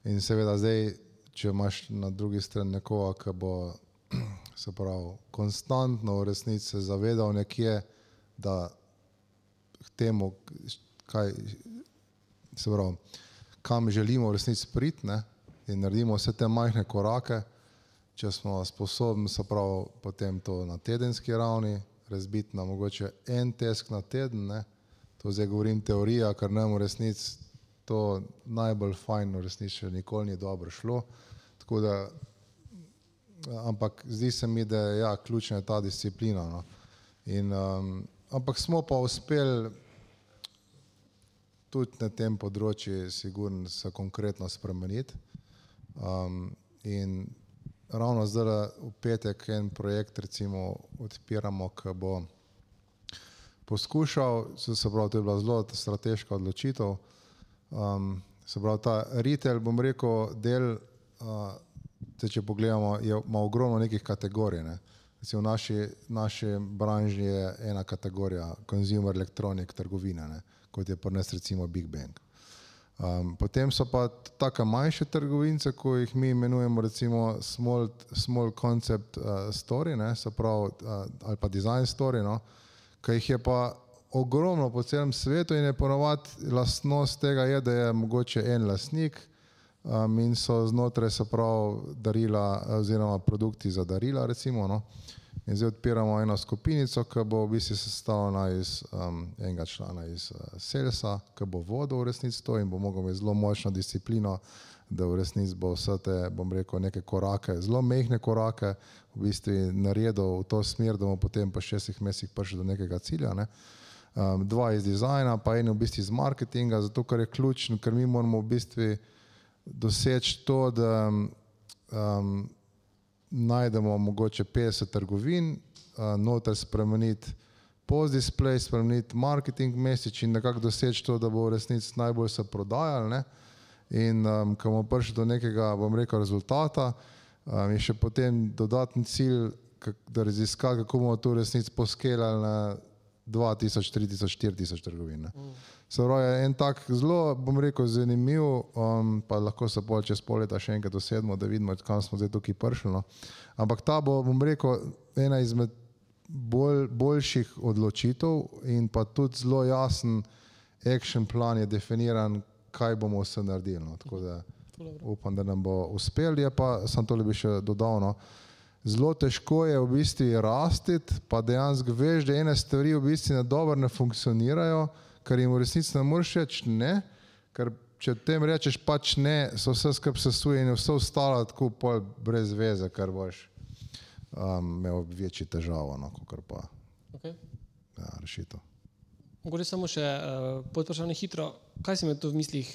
In seveda zdaj, če imaš na drugi strani nekoga, ki bo se pravi, konstantno v resnici se zavedal nekje, da k temu, kaj, se pravi, kam želimo v resnici priti ne? in naredimo vse te majhne korake, če smo sposobni, se pravi, potem to na tedenski ravni, razbiti na mogoče en tesk na teden, ne? to zdaj govorim teorija, ker nam v resnici to najbolj fajn v resnici še nikoli ni dobro šlo. Da, ampak zdi se mi, da je ja, ključna ta disciplina. No? In, um, ampak smo pa uspeli tudi na tem področju, sigurno se konkretno spremeniti. Um, in ravno zdaj v petek en projekt recimo odpiramo, ki bo poskušal, se pravi, to je bila zelo strateška odločitev, um, se pravi, ta retail, bom rekel, del, uh, te, če pogledamo, je, ima ogromno nekih kategorij. Ne. V naši, naši branži je ena kategorija, consumer electronic trgovine, ne, kot je pri nas recimo Big Bang. Um, potem so pa tako manjše trgovince, ko jih mi imenujemo recimo small, small concept uh, story, ne, pravi, uh, ali pa design story, no, ki jih je pa ogromno po celem svetu in je ponovadi lastnost tega, je, da je mogoče en lastnik um, in so znotraj se pravi darila oziroma produkti za darila recimo. No. In zdaj odpiramo eno skupinico, ki bo v bistvu sestavljena iz um, enega člana iz uh, Selsa, ki bo vodil v resnici to in bo mogel imeti zelo močno disciplino, da v resnici bo vse te, bom rekel, neke korake, zelo mehne korake, v bistvu naredil v to smer, da bomo potem po šestih mesecih prišli do nekega cilja. Ne? Um, dva iz dizajna, pa en v bistvu iz marketinga, zato ker je ključno, ker mi moramo v bistvu doseči to, da um, najdemo mogoče 50 trgovin, uh, noter spremeniti post display, spremeniti marketing message in nekako doseči to, da bo v resnici najbolj se prodajal. Ne? In um, ko bomo prišli do nekega, bom rekel, rezultata, um, je še potem dodatni cilj, da raziskati, kako bomo to v resnici poskelali na 2000, 3000, 4000 trgovin. Mm. Se pravi, en tak zelo, bom rekel, zanimiv, um, pa lahko se pol čez pol leta še enkrat dosedmo, da vidimo, kam smo zdaj tukaj prišli. No. Ampak ta bo, bom rekel, ena izmed bolj, boljših odločitev in pa tudi zelo jasen action plan je definiran, kaj bomo vse naredili. No. Da upam, da nam bo uspel, je pa sem to bi še dodal. No. Zelo težko je v bistvu rasti, pa dejansko veš, da ene stvari v bistvu ne dobro ne funkcionirajo, ker jim v resnici ne moreš reči ne, ker če tem rečeš pač ne, so vse skrb sesuje in vse ostalo tako pol brez veze, ker boš um, imel večji težavo, no, kot pa Okay. ja, rešitev. Mogoče samo še uh, podvprašanje hitro. Kaj si imel tu v mislih?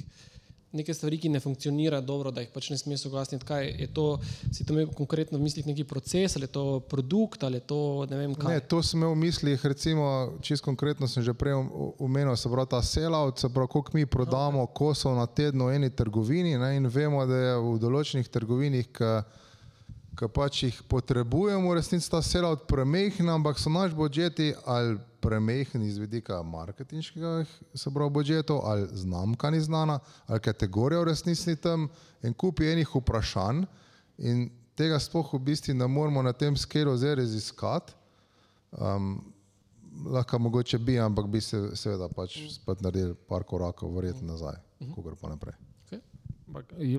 Neke stvari, ki ne funkcionirajo dobro, da jih pač ne smeš oglasiti. Kaj je to? Si to imel konkretno v mislih neki proces, ali je to produkt, ali je to ne vem kaj? Ne, to sem imel v mislih, recimo, čisto konkretno sem že prej omenil, se pravi ta sellout, se pravi, koliko mi prodamo okay. kosov na tedno v eni trgovini ne, in vemo, da je v določenih trgovinih, ki pač jih potrebujemo, v resnici ta sellout premehna, ampak so naš budžeti ali premehni iz vidika marketinškega, se pravi budžetov, ali znamka ni znana, ali kategorija v resnici ni tam in kupi enih vprašanj in tega sploh v bistvu ne moramo na tem skelu zdaj raziskati. Um, lahko mogoče bi, ampak bi se seveda pač spet naredili par korakov, verjetno nazaj, kako pa naprej.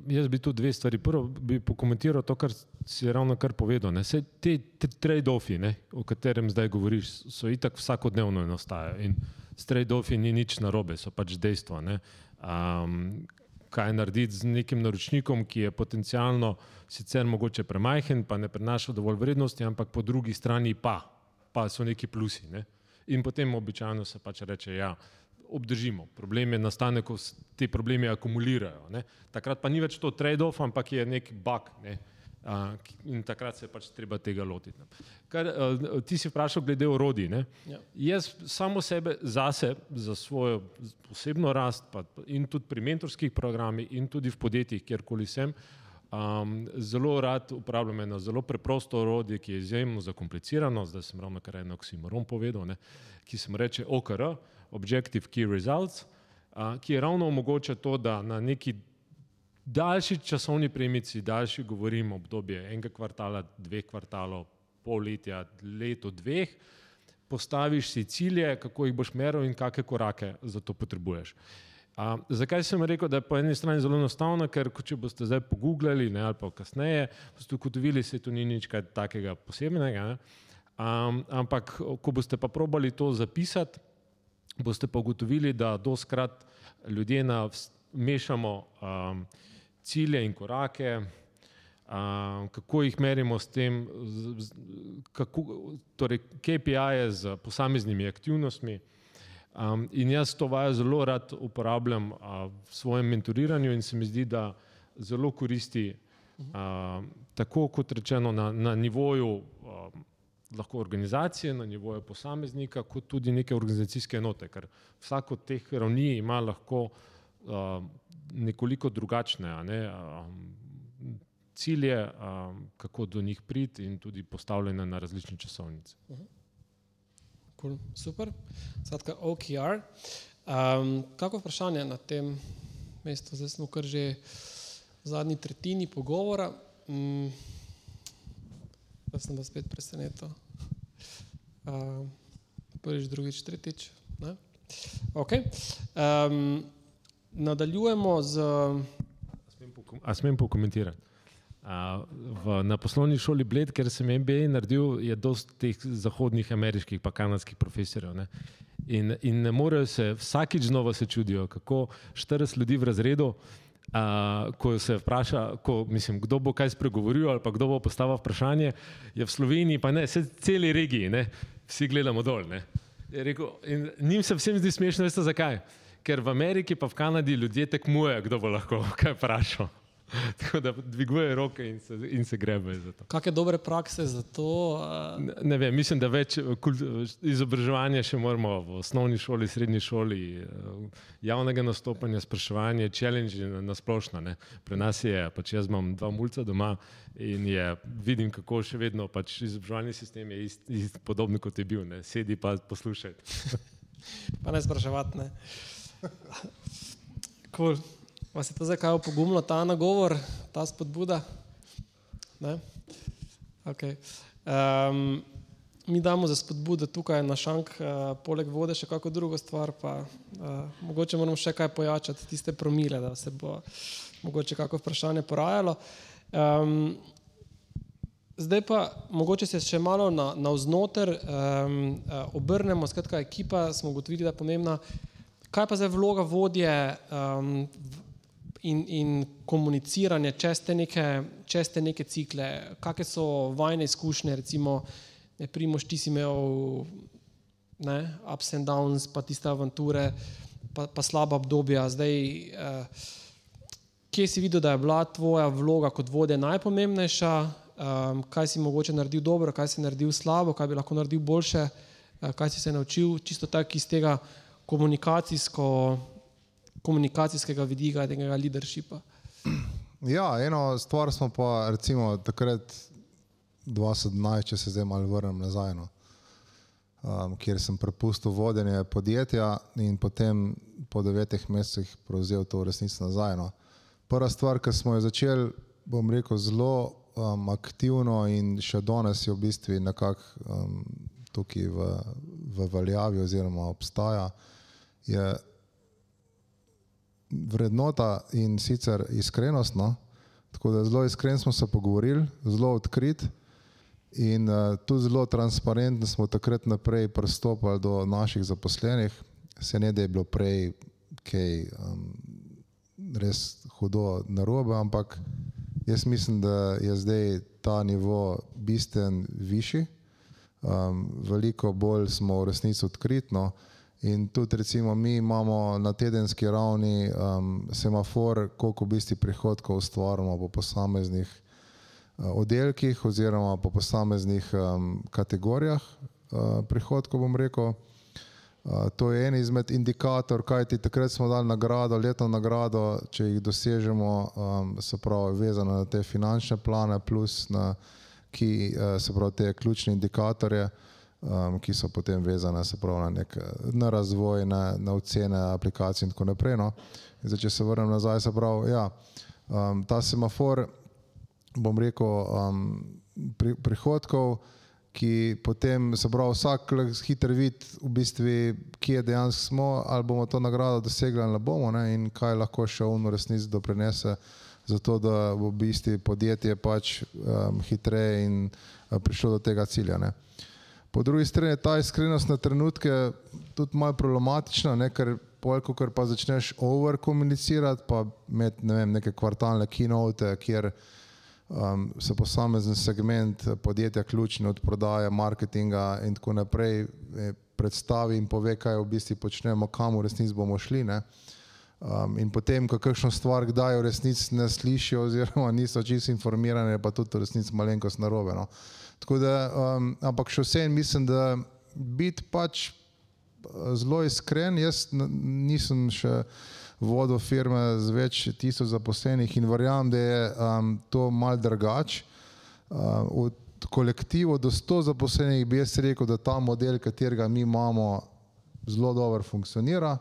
Jaz bi tu dve stvari. Prvo bi pokomentiral to, kar si ravno kar povedal. Ne. Saj te te trade-offi, o katerem zdaj govoriš, so itak vsakodnevno nastajajo. In s trade-offi ni nič narobe, so pač dejstva. ne. Um, kaj narediti z nekim naročnikom, ki je potencialno sicer mogoče premajhen, pa ne prenaša dovolj vrednosti, ampak po drugi strani pa, pa so neki plusi. Ne. In potem običajno se pač reče, ja, obdržimo. Problem je nastane, ko se ti problemi akumulirajo. Ne. Takrat pa ni več to trade-off, ampak je nek bug. Ne. Uh, in takrat se je pač treba tega lotiti. Kar, uh, ti si vprašal glede orodij. Ja. Jaz samo sebe, zase, za svojo osebno rast, pa in tudi pri mentorskih programih, in tudi v podjetjih, kjerkoli sem, um, zelo rad uporabljam eno zelo preprosto orodje, ki je izjemno zakomplicirano. Zdaj sem ravno kar eno oksimoron povedal, ne, ki se mu reče OKR, Objective Key Results, ki ravno omogoča to, da na neki daljši časovni premici, daljši govorim obdobje enega kvartala, dveh kvartalov, polletja, leto, dveh, postaviš si cilje, kako jih boš meril in kakšne korake za to potrebuješ. A, zakaj sem rekel, da je po eni strani zelo enostavno, ker če boste zdaj pogooglali ne, ali pa kasneje, boste ugotovili, da se tu ni nič kaj takega posebnega. Ne. Um, ampak, ko boste pa probali to zapisati, boste pa ugotovili, da doskrat ljudje na, mešamo um, cilje in korake, um, kako jih merimo s tem, z, z, kako, torej KPI-je z posameznimi aktivnostmi. Um, in jaz to vajo zelo rad uporabljam uh, v svojem mentoriranju in se mi zdi, da zelo koristi uh, tako kot rečeno na, na nivoju uh, lahko organizacije, na nivoju posameznika, kot tudi neke organizacijske enote, ker vsak od teh ravni ima lahko uh, nekoliko drugačne ne, um, cilje, um, kako do njih priti in tudi postavljene na različne časovnice. Cool. Super. Skratka, OKR. Um, kako vprašanje na tem mestu? Zdaj smo kar že v zadnji tretjini pogovora. Um, pa sem vas spet presenetil. Um, prvič, drugič, tretjič. Ne? Okay. Um, nadaljujemo z. A smem pokomentirati? A, v, na poslovni šoli Bled, ker sem MBA naredil, je dosti teh zahodnih, ameriških, pa kanadskih profesorjev. Ne? In, in ne morejo se vsakič znova se čudijo, kako 40 ljudi v razredu, a, ko se vpraša, ko, mislim, kdo bo kaj spregovoril ali pa kdo bo postavil vprašanje, je v Sloveniji, pa ne, vse celi regiji, ne? vsi gledamo dol. Rekel, in njim se vsem zdi smešno, veste zakaj? Ker v Ameriki pa v Kanadi ljudje tekmujejo, kdo bo lahko kaj vprašal. Tako da dviguje roke in se, in se grebe za to. Kakšne dobre prakse za to? Uh, Ne, ne vem, mislim, da več kult, izobraževanja še moramo v osnovni šoli, srednji šoli, eh, javnega nastopanja, spraševanja, challenge na, splošno. Ne. Pri nas je, pač jaz imam dva mulca doma in je, vidim, kako še vedno pač izobraževalni sistem je ist, ist, podoben kot je bil. Ne. Sedi pa poslušaj. pa ne spraševati. Ne. Cool. Vas je to zdaj kaj opogumilo, ta nagovor, ta spodbuda? Ne? Okay. Um, mi damo za spodbudo tukaj na šank, uh, poleg vode, še kako drugo stvar. Pa, uh, mogoče moramo še kaj pojačati, tiste promile, da se bo mogoče kako vprašanje porajalo. Um, zdaj pa mogoče se še malo na, na vznoter um, obrnemo, skratka, ekipa smo ugotovili, da je pomembna. Kaj pa zdaj vloga vodje um, in, in komuniciranje čez te, neke, čez te neke cikle? Kakšne so vajne izkušnje, recimo, ne primoš, ti si imel ne, ups and downs, pa tiste avanture, pa, pa slaba obdobja. Zdaj, uh, kje si videl, da je bila tvoja vloga kot vodja najpomembnejša, um, kaj si mogoče naredil dobro, kaj si naredil slabo, kaj bi lahko naredil boljše, uh, kaj si se naučil, čisto tako iz tega komunikacijsko, komunikacijskega vidika, tega leadershipa. Ja, eno stvar smo pa recimo takrat 2017, če se zdaj malo vrnem nazaj, no, um, kjer sem prepustil vodenje podjetja in potem po devetih mesecih prevzel to resnico nazaj. No. Prva stvar, ki smo jo začeli, bom rekel, zelo um, aktivno in še danes je v bistvu nekako um, tukaj v, v veljavi oziroma obstaja, je vrednota in sicer iskrenost. No. Tako da zelo iskren smo se pogovorili, zelo odkrit in uh, tudi zelo transparentno smo takrat naprej pristopali do naših zaposlenih. Se ne da je bilo prej kaj um, res hudo narobe, ampak jaz mislim, da je zdaj ta nivo bistven višji. Um, veliko bolj smo v resnici odkritno in tudi recimo mi imamo na tedenski ravni um, semafor, koliko v bistvu prihodkov ustvarjamo po posameznih uh, oddelkih oziroma po posameznih um, kategorijah uh, prihodkov, bom rekel. To je en izmed indikatorjev, kaj ti takrat smo dali nagrado, letno nagrado, če jih dosežemo, um, se pravi, vezano na te finančne plane, plus na ki, uh, se pravi, te ključne indikatorje, um, ki so potem vezane pravi, na, nek, na razvoj, na, na ocene aplikacij in tako naprej. No. In zdaj, če se vrnem nazaj, se pravi, ja, um, ta semafor, bom rekel, um, pri, prihodkov ki potem se pravi, vsak hiter vid, v bistvu, kje dejansko smo, ali bomo to nagrado dosegli ali bomo, ne, in kaj lahko še ono resnici doprinese, zato da bo v bistvu podjetje pač um, hitreje in uh, prišlo do tega cilja. Ne. Po drugi strani je ta iskrenost na trenutke tudi malo problematična, ne, ker polko, ker pa začneš overkomunicirati, pa imeti ne vem, neke kvartalne keynote, kjer um, se posamezen segment podjetja, ključni od prodaje, marketinga in tako naprej, eh, predstavi in pove, kaj v bistvu počnemo, kam v resnici bomo šli. Um, in potem, ko kakšno stvar kdaj v resnici ne slišijo, oziroma niso čisto informirani, pa tudi v resnici malenkost narobe. No. Da, um, ampak še vsem mislim, da biti pač eh, zelo iskren, jaz nisem še vodil firme z več tisoč zaposlenih in verjamem, da je um, to mal drugače. Uh, od kolektiva do sto zaposlenih bi jaz rekel, da ta model, katerega mi imamo, zelo dobro funkcionira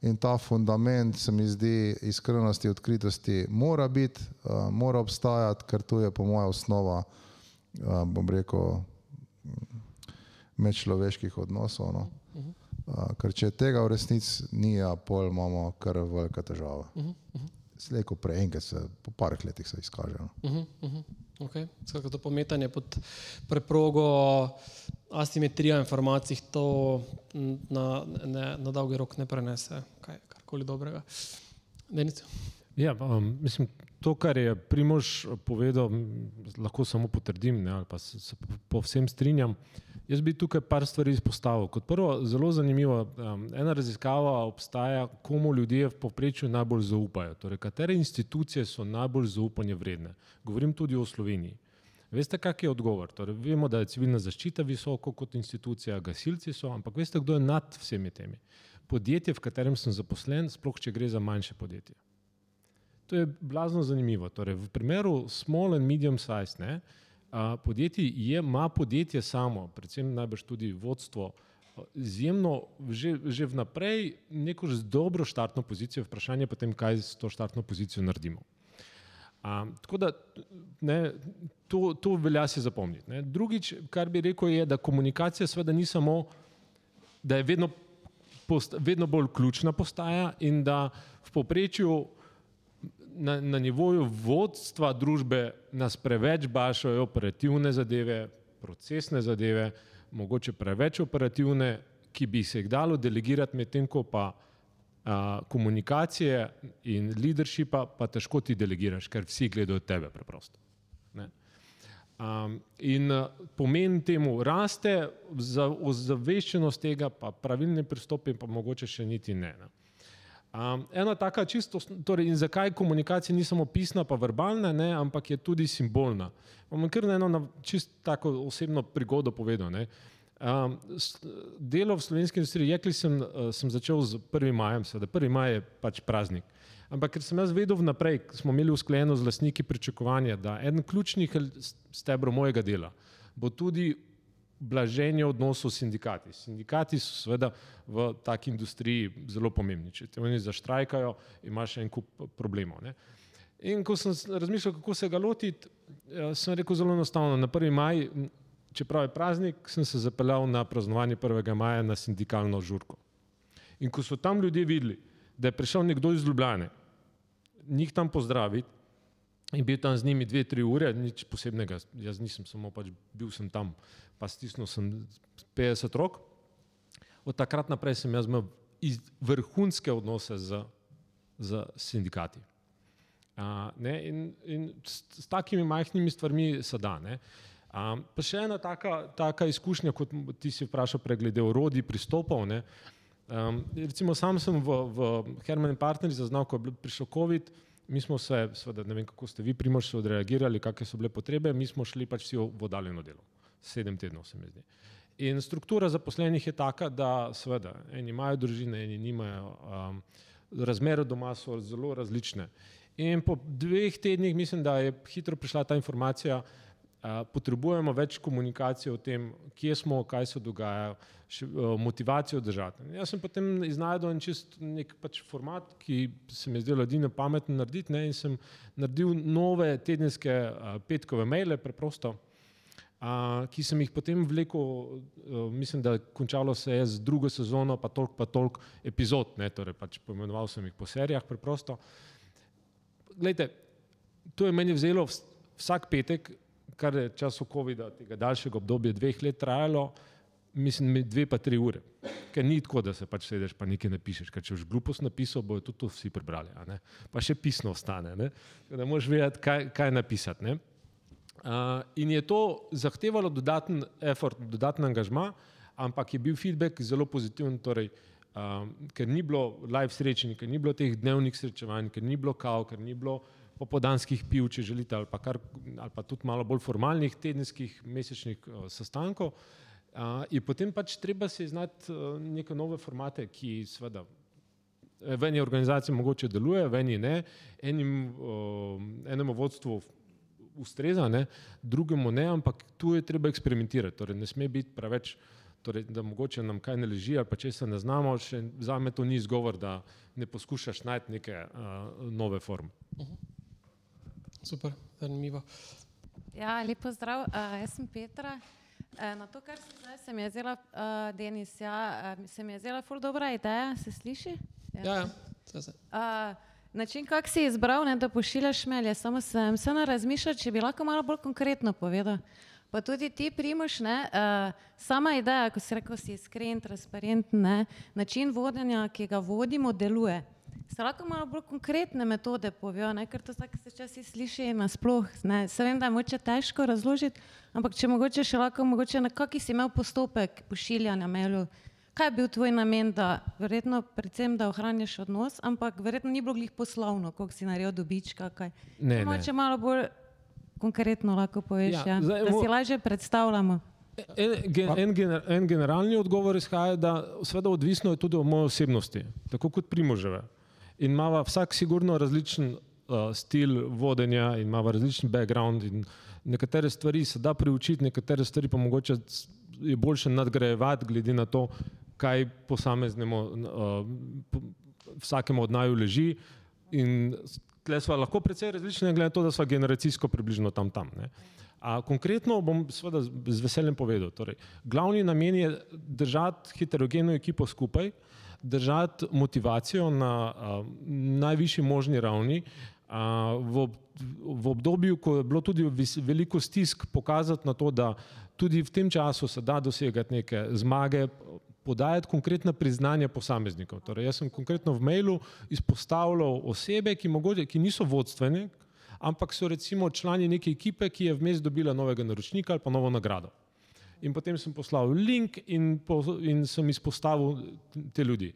in ta fundament, se mi zdi, iskrenosti, odkritosti mora biti, uh, mora obstajati, ker to je po moja osnova, uh, bom rekel, medčloveških odnosov. No. Uh -huh. Ker če tega v resnici ni, a pol imamo kar velika težava. Uh -huh. Slej, ko prej enkrat se po parih letih se izkaže. Uh -huh, uh -huh. okay. Skratka, to pometanje pod preprogo asimetrija informacij, to na, ne, na dolgi rok ne prenese kaj, karkoli dobrega. Denice. Ja, um, mislim, to, kar je Primož povedal, lahko samo potrdim, ne, ali pa se, se povsem strinjam. Jaz bi tukaj par stvari izpostavil. Kot prvo, zelo zanimivo, um, ena raziskava obstaja, komu ljudje v povprečju najbolj zaupajo. Torej, katere institucije so najbolj zaupanje vredne? Govorim tudi o Sloveniji. Veste, kak je odgovor? Torej, vemo, da je civilna zaščita visoko kot institucija, gasilci so, ampak veste, kdo je nad vsemi temi? Podjetje, v katerem sem zaposlen, sploh če gre za manjše podjetje. To je blazno zanimivo. Torej, v primeru small and medium size ne, podjetij je, ima podjetje samo, predvsem najbrž tudi vodstvo, izjemno že, že vnaprej neko dobro štartno pozicijo, vprašanje pa tem, kaj s to štartno pozicijo naredimo. Tako da ne, to, to velja si zapomniti. Ne. Drugič, kar bi rekel, je, da komunikacija seveda ni samo, da je vedno, post, vedno bolj ključna postaja in da v povprečju na, na nivoju vodstva družbe nas preveč bašajo operativne zadeve, procesne zadeve, mogoče preveč operativne, ki bi se jih dalo delegirati, medtem ko pa a, komunikacije in leadershipa pa težko ti delegiraš, ker vsi gledajo tebe preprosto. Ne? Um, in pomen temu raste, za ozaveščenost tega, pa pravilne pristope, pa mogoče še niti ne. ne. Um, ena taka čisto, torej in zakaj komunikacija ni samo pisna, pa verbalna, ne, ampak je tudi simbolna. Bom kar na eno čisto tako osebno prigodo povedal. Ne. Um, delo v slovenski industriji, jekli sem, uh, sem začel z 1. majem, seveda 1. maj je pač praznik. Ampak ker sem jaz vedel vnaprej, smo imeli usklajeno z lastniki pričakovanja, da eden ključnih stebrov mojega dela bo tudi blaženje odnosov s sindikati. Sindikati so seveda v taki industriji zelo pomembni. Če te oni zaštrajkajo, imaš en kup problemov. Ne? In ko sem razmišljal, kako se ga lotiti, eh, sem rekel zelo enostavno. Na 1. maj, čeprav je praznik, sem se zapeljal na praznovanje 1. maja na sindikalno žurko. In ko so tam ljudje videli, da je prišel nekdo iz Ljubljane, njih tam pozdraviti in bil tam z njimi dve, tri ure, nič posebnega, jaz nisem samo pač bil sem tam, pa stisnil sem 50 rok. Od takrat naprej sem jaz imel vrhunske odnose z, z sindikati. A, ne, in, in s, s takimi majhnimi stvarmi se da. A, pa še ena taka, taka izkušnja, kot ti si vprašal, preglede orodij, pristopov. Um, recimo, sam sem v, v Herman Partners zaznal, ko je prišel COVID, mi smo se, seveda, ne vem, kako ste vi, primož, odreagirali, kakšne so bile potrebe, mi smo šli pač vsi v oddaljeno delo sedem tednov, se mi zdi. In struktura zaposlenih je taka, da seveda eni imajo družine, eni nimajo, um, razmere doma so zelo različne. In po dveh tednih mislim, da je hitro prišla ta informacija, potrebujemo več komunikacije o tem, kje smo, kaj se dogaja, še, uh, motivacijo držati. Jaz sem potem iznajdel en čist nek pač format, ki se mi je zdelo edino pametno narediti ne, in sem naredil nove tedenske uh, petkove maile preprosto a, ki sem jih potem vlekel, mislim, da končalo se je z drugo sezono, pa toliko, pa toliko epizod, ne, torej pač pojmenoval sem jih po serijah preprosto. Glejte, to je meni vzelo vsak petek, kar je času COVID-a, tega daljšega obdobja, dveh let trajalo, mislim, dve pa tri ure. Ker ni tako, da se pač sedeš pa nekaj napišeš, ker če boš glupost napisal, bojo tudi to vsi prebrali, pa še pisno ostane, ne? da moraš vedeti, kaj, kaj napisati. Ne? Uh, in je to zahtevalo dodaten effort, dodaten angažma, ampak je bil feedback zelo pozitiven, torej, uh, ker ni bilo live srečanj, ker ni bilo teh dnevnih srečevanj, ker ni bilo kav, ker ni bilo popodanskih piv, če želite, ali pa, kar, ali pa tudi malo bolj formalnih tedenskih, mesečnih uh, sestankov. Uh, in potem pač treba se znati uh, neke nove formate, ki seveda v eni organizaciji mogoče deluje, v eni ne, enim, uh, enemu vodstvu ustreza, ne, drugemu ne, ampak tu je treba eksperimentirati. Torej, ne sme biti preveč, torej, da mogoče nam kaj ne leži ali pa če se ne znamo, še za me to ni izgovor, da ne poskušaš najti neke uh, nove forme. Uh -huh. Super, zanimivo. Ja, lepo zdrav, uh, jaz sem Petra. Na to, kar se zdaj se mi je zdela, uh, Denis, ja, se mi je zdela ful dobra ideja, se sliši? Ja, ja, ja. Uh, Način, kako si izbral, ne, da pošiljaš melje, samo sem se na razmišljal, če bi lahko malo bolj konkretno povedal. Pa tudi ti primoš, ne, uh, sama ideja, ko si rekel, si iskren, transparenten, ne, način vodenja, ki ga vodimo, deluje. Se lahko malo bolj konkretne metode povejo, ne, ker to se včasih sliši nasploh. Se vem, da je moče težko razložiti, ampak če mogoče še lahko, mogoče na kakšen si imel postopek pošiljanja melju, kaj je bil tvoj namen, da verjetno predvsem, da ohranjaš odnos, ampak verjetno ni bilo glih poslovno, koliko si naredil dobička, kaj. Ne, ne. Če malo bolj konkretno lahko poveš, ja, ja, zdaj, da si lažje predstavljamo. En, gen, en, gener, en generalni odgovor izhaja, da seveda odvisno je tudi od moje osebnosti, tako kot primoževe. In ima vsak sigurno različen uh, stil vodenja in ima različen background nekatere stvari se da priučiti, nekatere stvari pa mogoče je boljše nadgrajevati glede na to, kaj posameznemu, uh, vsakemu od naju leži in tle smo lahko precej različni, glede na to, da smo generacijsko približno tam tam. Ne. A konkretno bom seveda z veseljem povedal. Torej, glavni namen je držati heterogeno ekipo skupaj, držati motivacijo na a, najvišji možni ravni, a, v, v obdobju, ko je bilo tudi veliko stisk, pokazati na to, da tudi v tem času se da dosegati neke zmage, podajati konkretna priznanja posameznikov. Torej, jaz sem konkretno v mailu izpostavljal osebe, ki, mogoče, ki niso vodstvene, ampak so recimo člani neke ekipe, ki je vmes dobila novega naročnika ali pa novo nagrado. In potem sem poslal link in, po, in sem izpostavil te ljudi.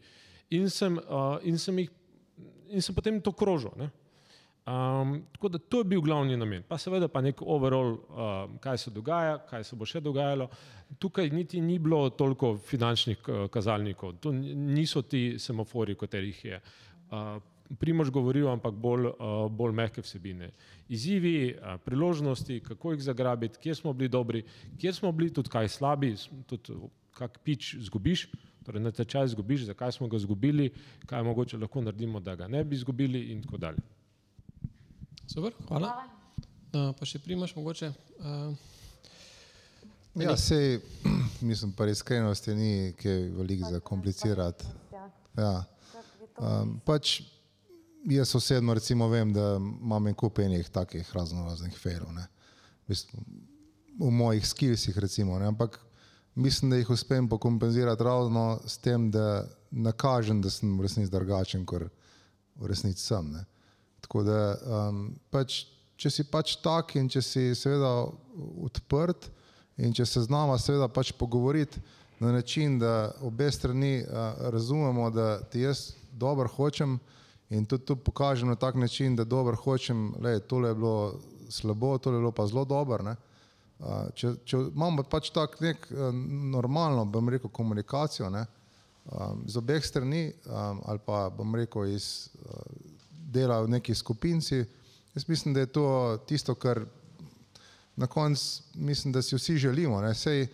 In sem, uh, in sem, jih, in sem potem to krožil. Ne? Um, tako da to je bil glavni namen. Pa seveda pa nek overall, uh, kaj se dogaja, kaj se bo še dogajalo. Tukaj niti ni bilo toliko finančnih uh, kazalnikov, to niso ti semafori, katerih je. Uh, Primož govoril, ampak bolj, uh, bolj mehke vsebine. Izzivi, uh, priložnosti, kako jih zagrabiti, kje smo bili dobri, kje smo bili tudi kaj slabi, tudi kak pič zgubiš, torej na tečaj zgubiš, zakaj smo ga zgubili, kaj mogoče lahko naredimo, da ga ne bi zgubili in tako dalje. Super, hvala. hvala. Uh, pa še primaš mogoče. Uh, ja, sej, mislim, pa iskrenosti ni kaj veliko za komplicirati. Ja. Um, pač jaz osebno recimo vem, da imam en kup enih takih razno raznih ferov, ne. Mislim, v mojih skillsih recimo, ne. Ampak mislim, da jih uspem pokompenzirati ravno s tem, da nakažem, da sem v resnici drugačen, kot v resnici sem, ne. Tako da, um, pač, če si pač tak in če si seveda odprt in če se znamo seveda pač pogovoriti na način, da obe strani uh, razumemo, da ti jaz dobro hočem in tudi tu pokažem na tak način, da dobro hočem, le, tole je bilo slabo, tole je bilo pa zelo dobro, ne. Če, če imamo pač tak nek normalno, bom rekel, komunikacijo, ne, z obeh strani ali pa bom rekel iz dela v neki skupinci. Jaz mislim, da je to tisto, kar na koncu mislim, da si vsi želimo. Ne? Sej,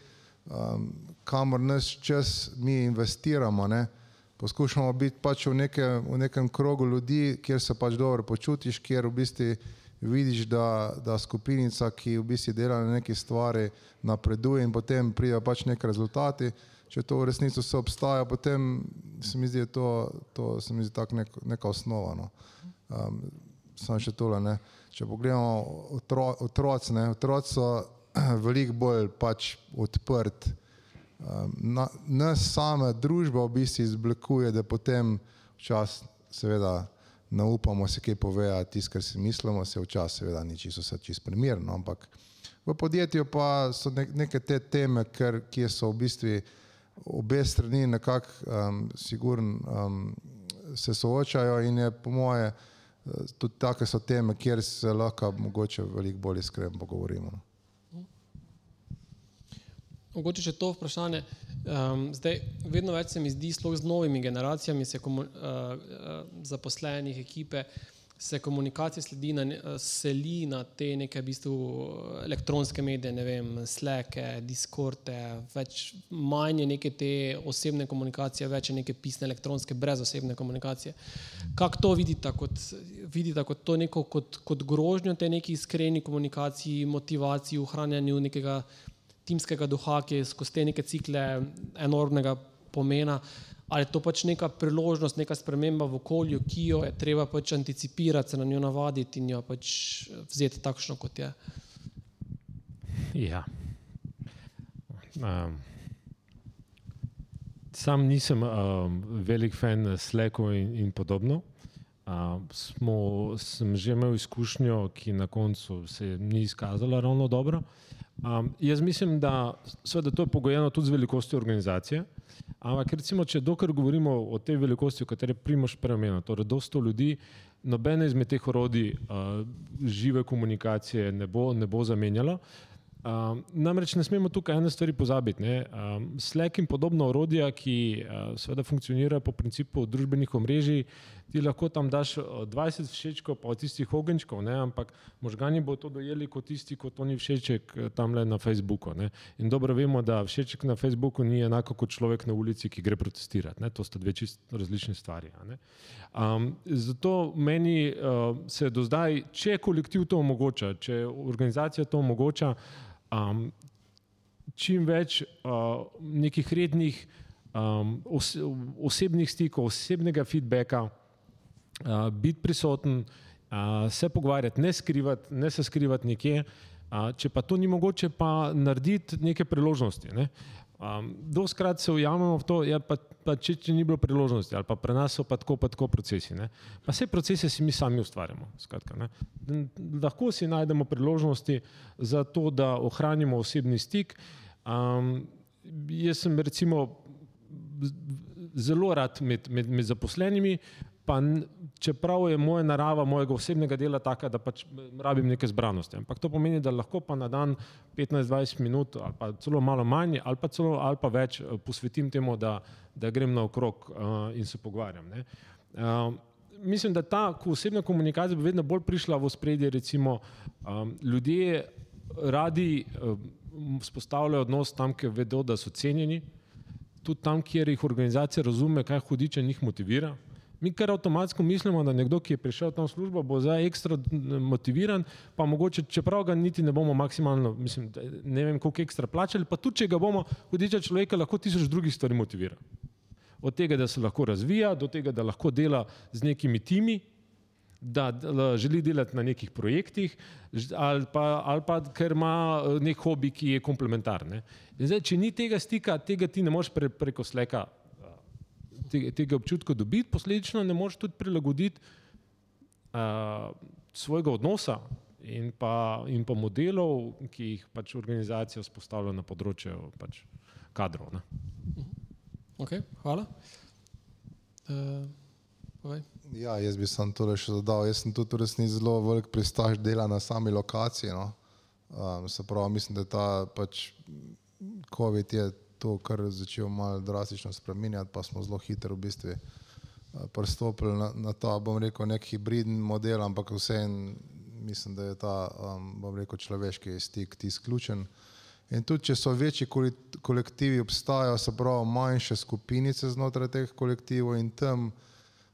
um, kamor naš čas mi investiramo, ne? Poskušamo biti pač v, neke, v nekem krogu ljudi, kjer se pač dobro počutiš, kjer v bistvu vidiš, da, da skupinica, ki v bistvu dela na neki stvari, napreduje in potem pridejo pač neki rezultati. Če to v resnici vse obstaja, potem se mi zdi, da je to, to se mi zdi tako nek, neka osnova. No. Um, samo še tole. Ne. Če pogledamo otro, otroci, ne, otroci so veliko bolj pač odprt. Um, na, nas same družba v bistvu izblokuje, da potem včasih seveda ne upamo se kaj povedati, tisto, kar si mislimo, se včasih seveda ni čisto vse čisto primerno, ampak v podjetju pa so ne, neke te teme, ker, kje so v bistvu obe strani nekako um, sigurno um, se soočajo in je po moje tudi take so teme, kjer se lahko mogoče veliko bolj iskreno pogovorimo. Mogoče še to vprašanje. Um, zdaj, vedno več se mi zdi, sploh z novimi generacijami, se komu, uh, uh, zaposlenih ekipe, uh, se komunikacija sledi na, seli na te neke v bistvu elektronske medije, ne vem, sleke, diskorde, več manje neke te osebne komunikacije, več neke pisne elektronske, brez osebne komunikacije. Kako to vidite, kot, vidite kot to neko kot, kot grožnjo te neki iskreni komunikaciji, motivaciji, ohranjanju nekega timskega duha, ki je skozi te neke cikle enormnega pomena ali je to pač neka priložnost, neka sprememba v okolju, ki jo je treba pač anticipirati, se na njo navaditi in jo pač vzeti takšno, kot je. Ja. Um, sam nisem um, velik fan Slacku in, in podobno. Uh, smo, sem že imel izkušnjo, ki na koncu se ni izkazala ravno dobro. Um, jaz mislim, da seveda to je pogojeno tudi z velikostjo organizacije. Ampak recimo, če dokler govorimo o tej velikosti, o kateri primoš premena, torej do sto ljudi, nobene izmed teh orodij uh, žive komunikacije ne bo, ne bo zamenjalo. Um, namreč ne smemo tukaj ene stvari pozabiti. Um, Slack in podobno orodja, ki uh, seveda funkcionirajo po principu družbenih omrežij, ti lahko tam daš 20 všečkov, pa od tistih ogenčkov, ne? ampak možgani bo to dojeli kot tisti, kot oni všeček tam le na Facebooku. Ne? In dobro vemo, da všeček na Facebooku ni enako kot človek na ulici, ki gre protestirati. Ne? To sta dve čisto različni stvari. Um, zato meni uh, se do zdaj, če kolektiv to omogoča, če organizacija to omogoča, um, čim več uh, nekih rednih um, os, osebnih stikov, osebnega feedbacka, uh, biti prisoten, uh, se pogovarjati, ne, skrivati, ne se skrivati nekje. Uh, če pa to ni mogoče, pa narediti neke priložnosti. Ne? Um, Doskrat se ujamemo v to, ja, pa, pa če, če ni bilo priložnosti, ali pa pri nas so pa tako, pa tako procesi. Ne? Pa vse procese si mi sami ustvarjamo. Skratka, Lahko si najdemo priložnosti za to, da ohranimo osebni stik. Um, jaz sem recimo zelo rad med, med, med zaposlenimi, pa čeprav je moja narava, mojega osebnega dela taka, da pač rabim neke zbranosti. Ampak to pomeni, da lahko pa na dan 15-20 minut ali pa celo malo manj ali pa celo ali pa več eh, posvetim temu, da, da grem naokrog uh, in se pogovarjam. Uh, mislim, da ta osebna komunikacija bi vedno bolj prišla v spredje, recimo um, ljudje radi um, spostavljajo odnos tam, kjer vedo, da so cenjeni, tudi tam, kjer jih organizacija razume, kaj hudiče njih motivira. Mi kar avtomatsko mislimo, da nekdo, ki je prišel tam v službo, bo zdaj ekstra motiviran, pa mogoče, čeprav ga niti ne bomo maksimalno, mislim, ne vem, koliko ekstra plačali, pa tudi, če ga bomo, hudiča človeka lahko tisoč drugih stvari motivira. Od tega, da se lahko razvija, do tega, da lahko dela z nekimi timi, da, da želi delati na nekih projektih, ali pa, ali pa ker ima eh, nek hobi, ki je komplementarni. Zdaj, če ni tega stika, tega ti ne moreš pre, preko sleka tega občutka dobiti, posledično ne moreš tudi prilagoditi uh, svojega odnosa in pa, in pa modelov, ki jih pač organizacija vzpostavlja na področju pač kadrov. Ne. Ok, hvala. Uh, ja, jaz bi sem to še dodal. Jaz sem tudi resni zelo velik pristaš dela na sami lokaciji. No. Um, se pravi, mislim, da ta pač COVID je to kar začel malo drastično spremenjati, pa smo zelo hitro v bistvu eh, pristopili na, na ta, bom rekel, nek hibridni model, ampak vseeno mislim, da je ta, um, bom rekel, človeški stik tisti ključen. In tudi, če so večji kolektivi, obstajajo se pravi manjše skupinice znotraj teh kolektivov in tam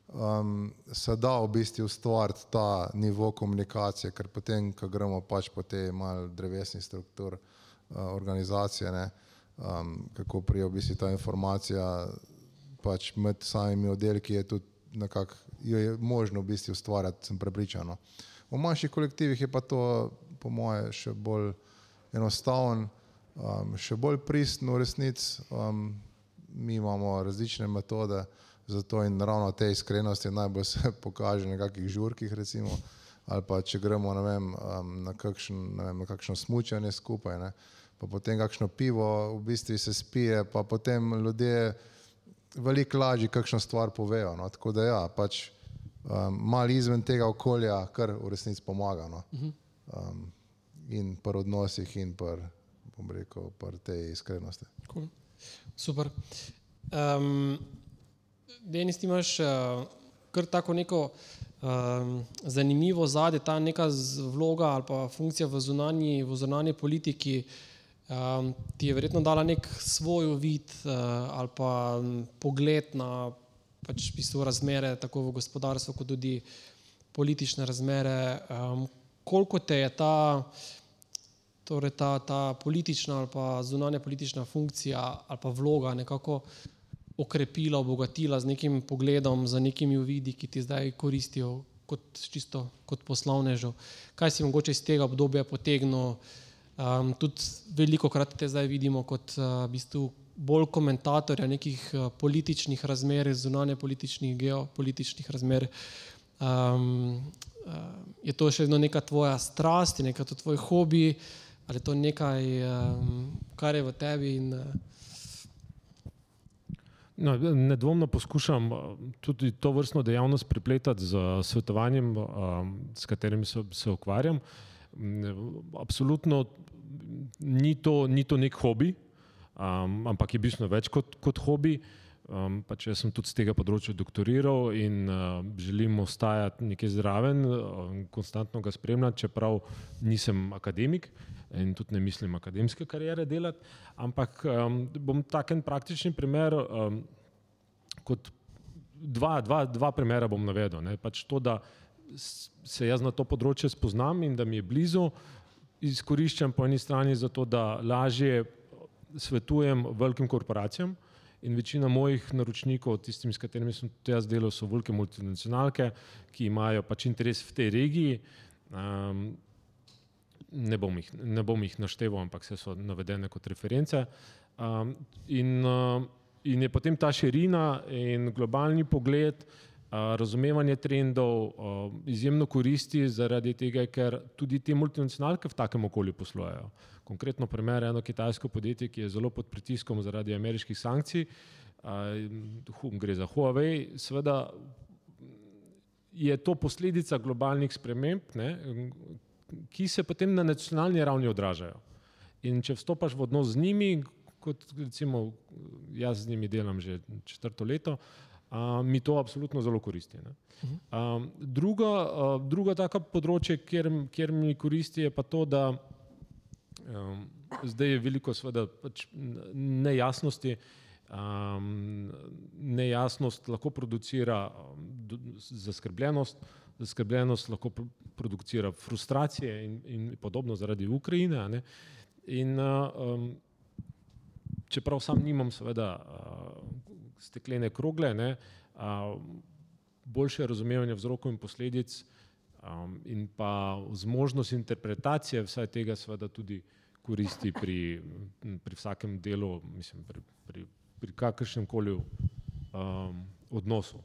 um, se da v bistvu ustvariti ta nivo komunikacije, ker potem, ko gremo pač po tej mal drevesni strukturi uh, organizacije, ne, uh, um, kako prija v bistvu ta informacija pač med samimi oddelki je tudi nekako, jo je možno v bistvu ustvarjati, sem prepričan. No. V manjših kolektivih je pa to po moje še bolj enostaven, um, še bolj pristen v resnici. Um, mi imamo različne metode za to in ravno te iskrenosti najbolj se pokaže na kakih žurkih recimo, ali pa če gremo vem, um, na, kakšen, vem, na kakšno smučanje skupaj. Ne pa potem kakšno pivo, v bistvu se spije, pa potem ljudje veliko lažje kakšno stvar povejo. No? Tako da ja, pač um, mal izven tega okolja, kar v resnici pomaga. No? Um, in pri odnosih in pri, bom rekel, pri tej iskrenosti. Cool. Super. Um, Denis, ti imaš uh, kar tako neko um, zanimivo zadje, ta neka vloga ali pa funkcija v zunanji, v zunanji politiki, uh, um, ti je verjetno dala nek svoj vid uh, ali pa um, pogled na pač v bistvu razmere, tako v gospodarstvu, kot tudi politične razmere. Um, koliko te je ta, torej ta, ta politična ali pa zunanja politična funkcija ali pa vloga nekako okrepila, obogatila z nekim pogledom, z nekimi uvidi, ki ti zdaj koristijo kot, čisto kot poslovnežo. Kaj si mogoče iz tega obdobja potegnil? Um, tudi veliko krat te zdaj vidimo kot uh, v bistvu bolj komentatorja nekih uh, političnih razmer, zunanje političnih, geopolitičnih razmer. Um, uh, je to še vedno neka tvoja strast, neka to tvoj hobi, ali je to nekaj, um, kar je v tebi? In, uh... no, nedvomno poskušam tudi to vrstno dejavnost pripletati z svetovanjem, s katerim se, se ukvarjam. Uh, Absolutno ni, to, ni to nek hobi, um, ampak je bistveno več kot, kot hobi. Um, pač jaz sem tudi z tega področja doktoriral in uh, želim ostajati nekje zraven, uh, konstantno ga spremljati, čeprav nisem akademik in tudi ne mislim akademske karijere delati. Ampak um, bom taken praktični primer, um, kot dva, dva, dva primera bom navedel. Ne, pač to, da se jaz na to področje spoznam in da mi je blizu, izkoriščam po eni strani zato, da lažje svetujem velikim korporacijam. In večina mojih naročnikov, tistim, s katerimi sem tudi jaz delal, so velike multinacionalke, ki imajo pač interes v tej regiji. Um, ne, bom jih, ne bom jih našteval, ampak se so navedene kot reference. Um, in, uh, in je potem ta širina in globalni pogled, razumevanje trendov uh, izjemno koristi zaradi tega, ker tudi te multinacionalke v takem okolju poslujejo konkretno primer eno kitajsko podjetje, ki je zelo pod pritiskom zaradi ameriških sankcij, gre za Huawei, seveda je to posledica globalnih sprememb, ne, ki se potem na nacionalni ravni odražajo. In če vstopaš v odnos z njimi, kot recimo jaz z njimi delam že četrto leto, a, mi to absolutno zelo koristi. A, druga, a, druga taka področje, kjer, kjer mi koristi, je pa to, da Um, zdaj je veliko seveda, pač nejasnosti. Um, nejasnost lahko producira um, zaskrbljenost, zaskrbljenost lahko producira frustracije in, in podobno zaradi Ukrajine. In, uh, um, čeprav sam nimam seveda uh, steklene krogle, ne, uh, boljše razumevanje vzrokov in posledic um, in pa zmožnost interpretacije vsaj tega seveda tudi koristi pri, pri vsakem delu, mislim, pri, pri, pri kakršnem koli um, odnosu.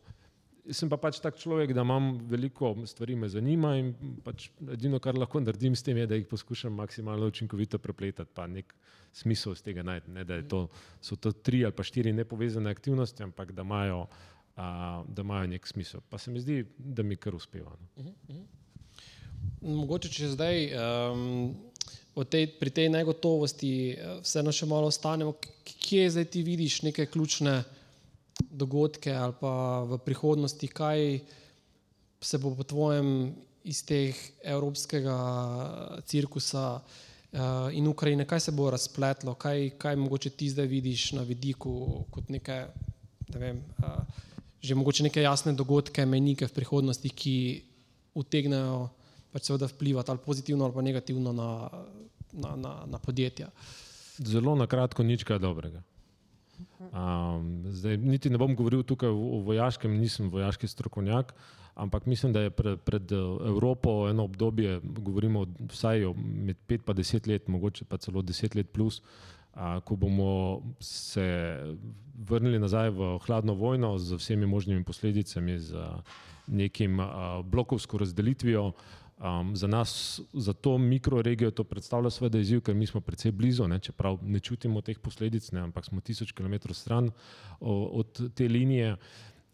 Sem pa pač tak človek, da imam veliko stvari, me zanima in pač edino, kar lahko naredim s tem, je, da jih poskušam maksimalno učinkovito prepletati, pa nek smisel iz tega najti. Ne, da to, so to tri ali pa štiri nepovezane aktivnosti, ampak da imajo, a, da imajo nek smisel. Pa se mi zdi, da mi kar uspeva. No. Uh -huh, uh -huh. Mogoče, če zdaj um, tej, pri tej negotovosti eh, vseeno še malo ostanemo, kje zdaj ti vidiš neke ključne dogodke ali pa v prihodnosti, kaj se bo po tvojem iz teh evropskega cirkusa uh, in Ukrajine, kaj se bo razpletlo, kaj, kaj mogoče ti zdaj vidiš na vidiku kot neke, ne vem, uh, že mogoče neke jasne dogodke, menike v prihodnosti, ki utegnejo pač seveda vplivati ali pozitivno ali pa negativno na, na, na, na podjetja. Zelo na kratko, nič kaj dobrega. Um, zdaj, niti ne bom govoril tukaj o, o vojaškem, nisem vojaški strokovnjak, ampak mislim, da je pred, pred Evropo eno obdobje, govorimo vsaj med pet in deset let, mogoče pa celo deset let plus, a, ko bomo se vrnili nazaj v hladno vojno z vsemi možnimi posledicami, z nekim a, blokovsko razdelitvijo. Um, za nas, za to mikroregijo, to predstavlja seveda izziv, ker mi smo precej blizu, ne, čeprav ne čutimo teh posledic, ne, ampak smo tisoč km stran o, od te linije,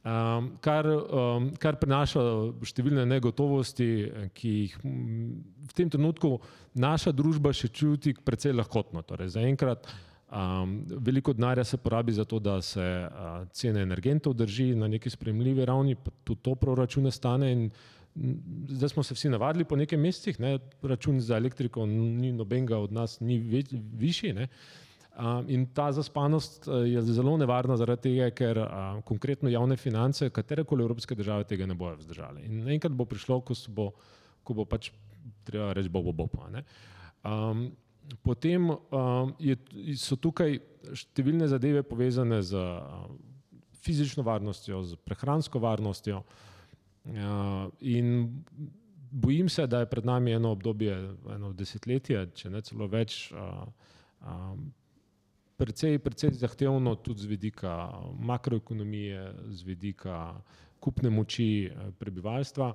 um, kar, um, kar prinaša številne negotovosti, ki jih v tem trenutku naša družba še čuti precej lahkotno. Torej, zaenkrat um, veliko denarja se porabi za to, da se uh, cene energentov drži na neki spremljivi ravni, pa tudi to proračune stane in Zdaj smo se vsi navadili po nekaj mesecih, ne, račun za elektriko ni nobenega od nas ni več, višji. Ne. In ta zaspanost eh, je zelo nevarna zaradi tega, ker a, konkretno javne finance, katerekoli evropske države tega ne bojo vzdržali. In enkrat bo prišlo, ko, bo, ko bo pač treba reči bo bo bo. Pa, um, potem um, je, so tukaj številne zadeve povezane z a, fizično varnostjo, z prehransko varnostjo. Uh, in bojim se, da je pred nami eno obdobje, eno desetletje, če ne celo več, uh, um, precej, precej zahtevno tudi z vidika makroekonomije, z vidika kupne moči prebivalstva,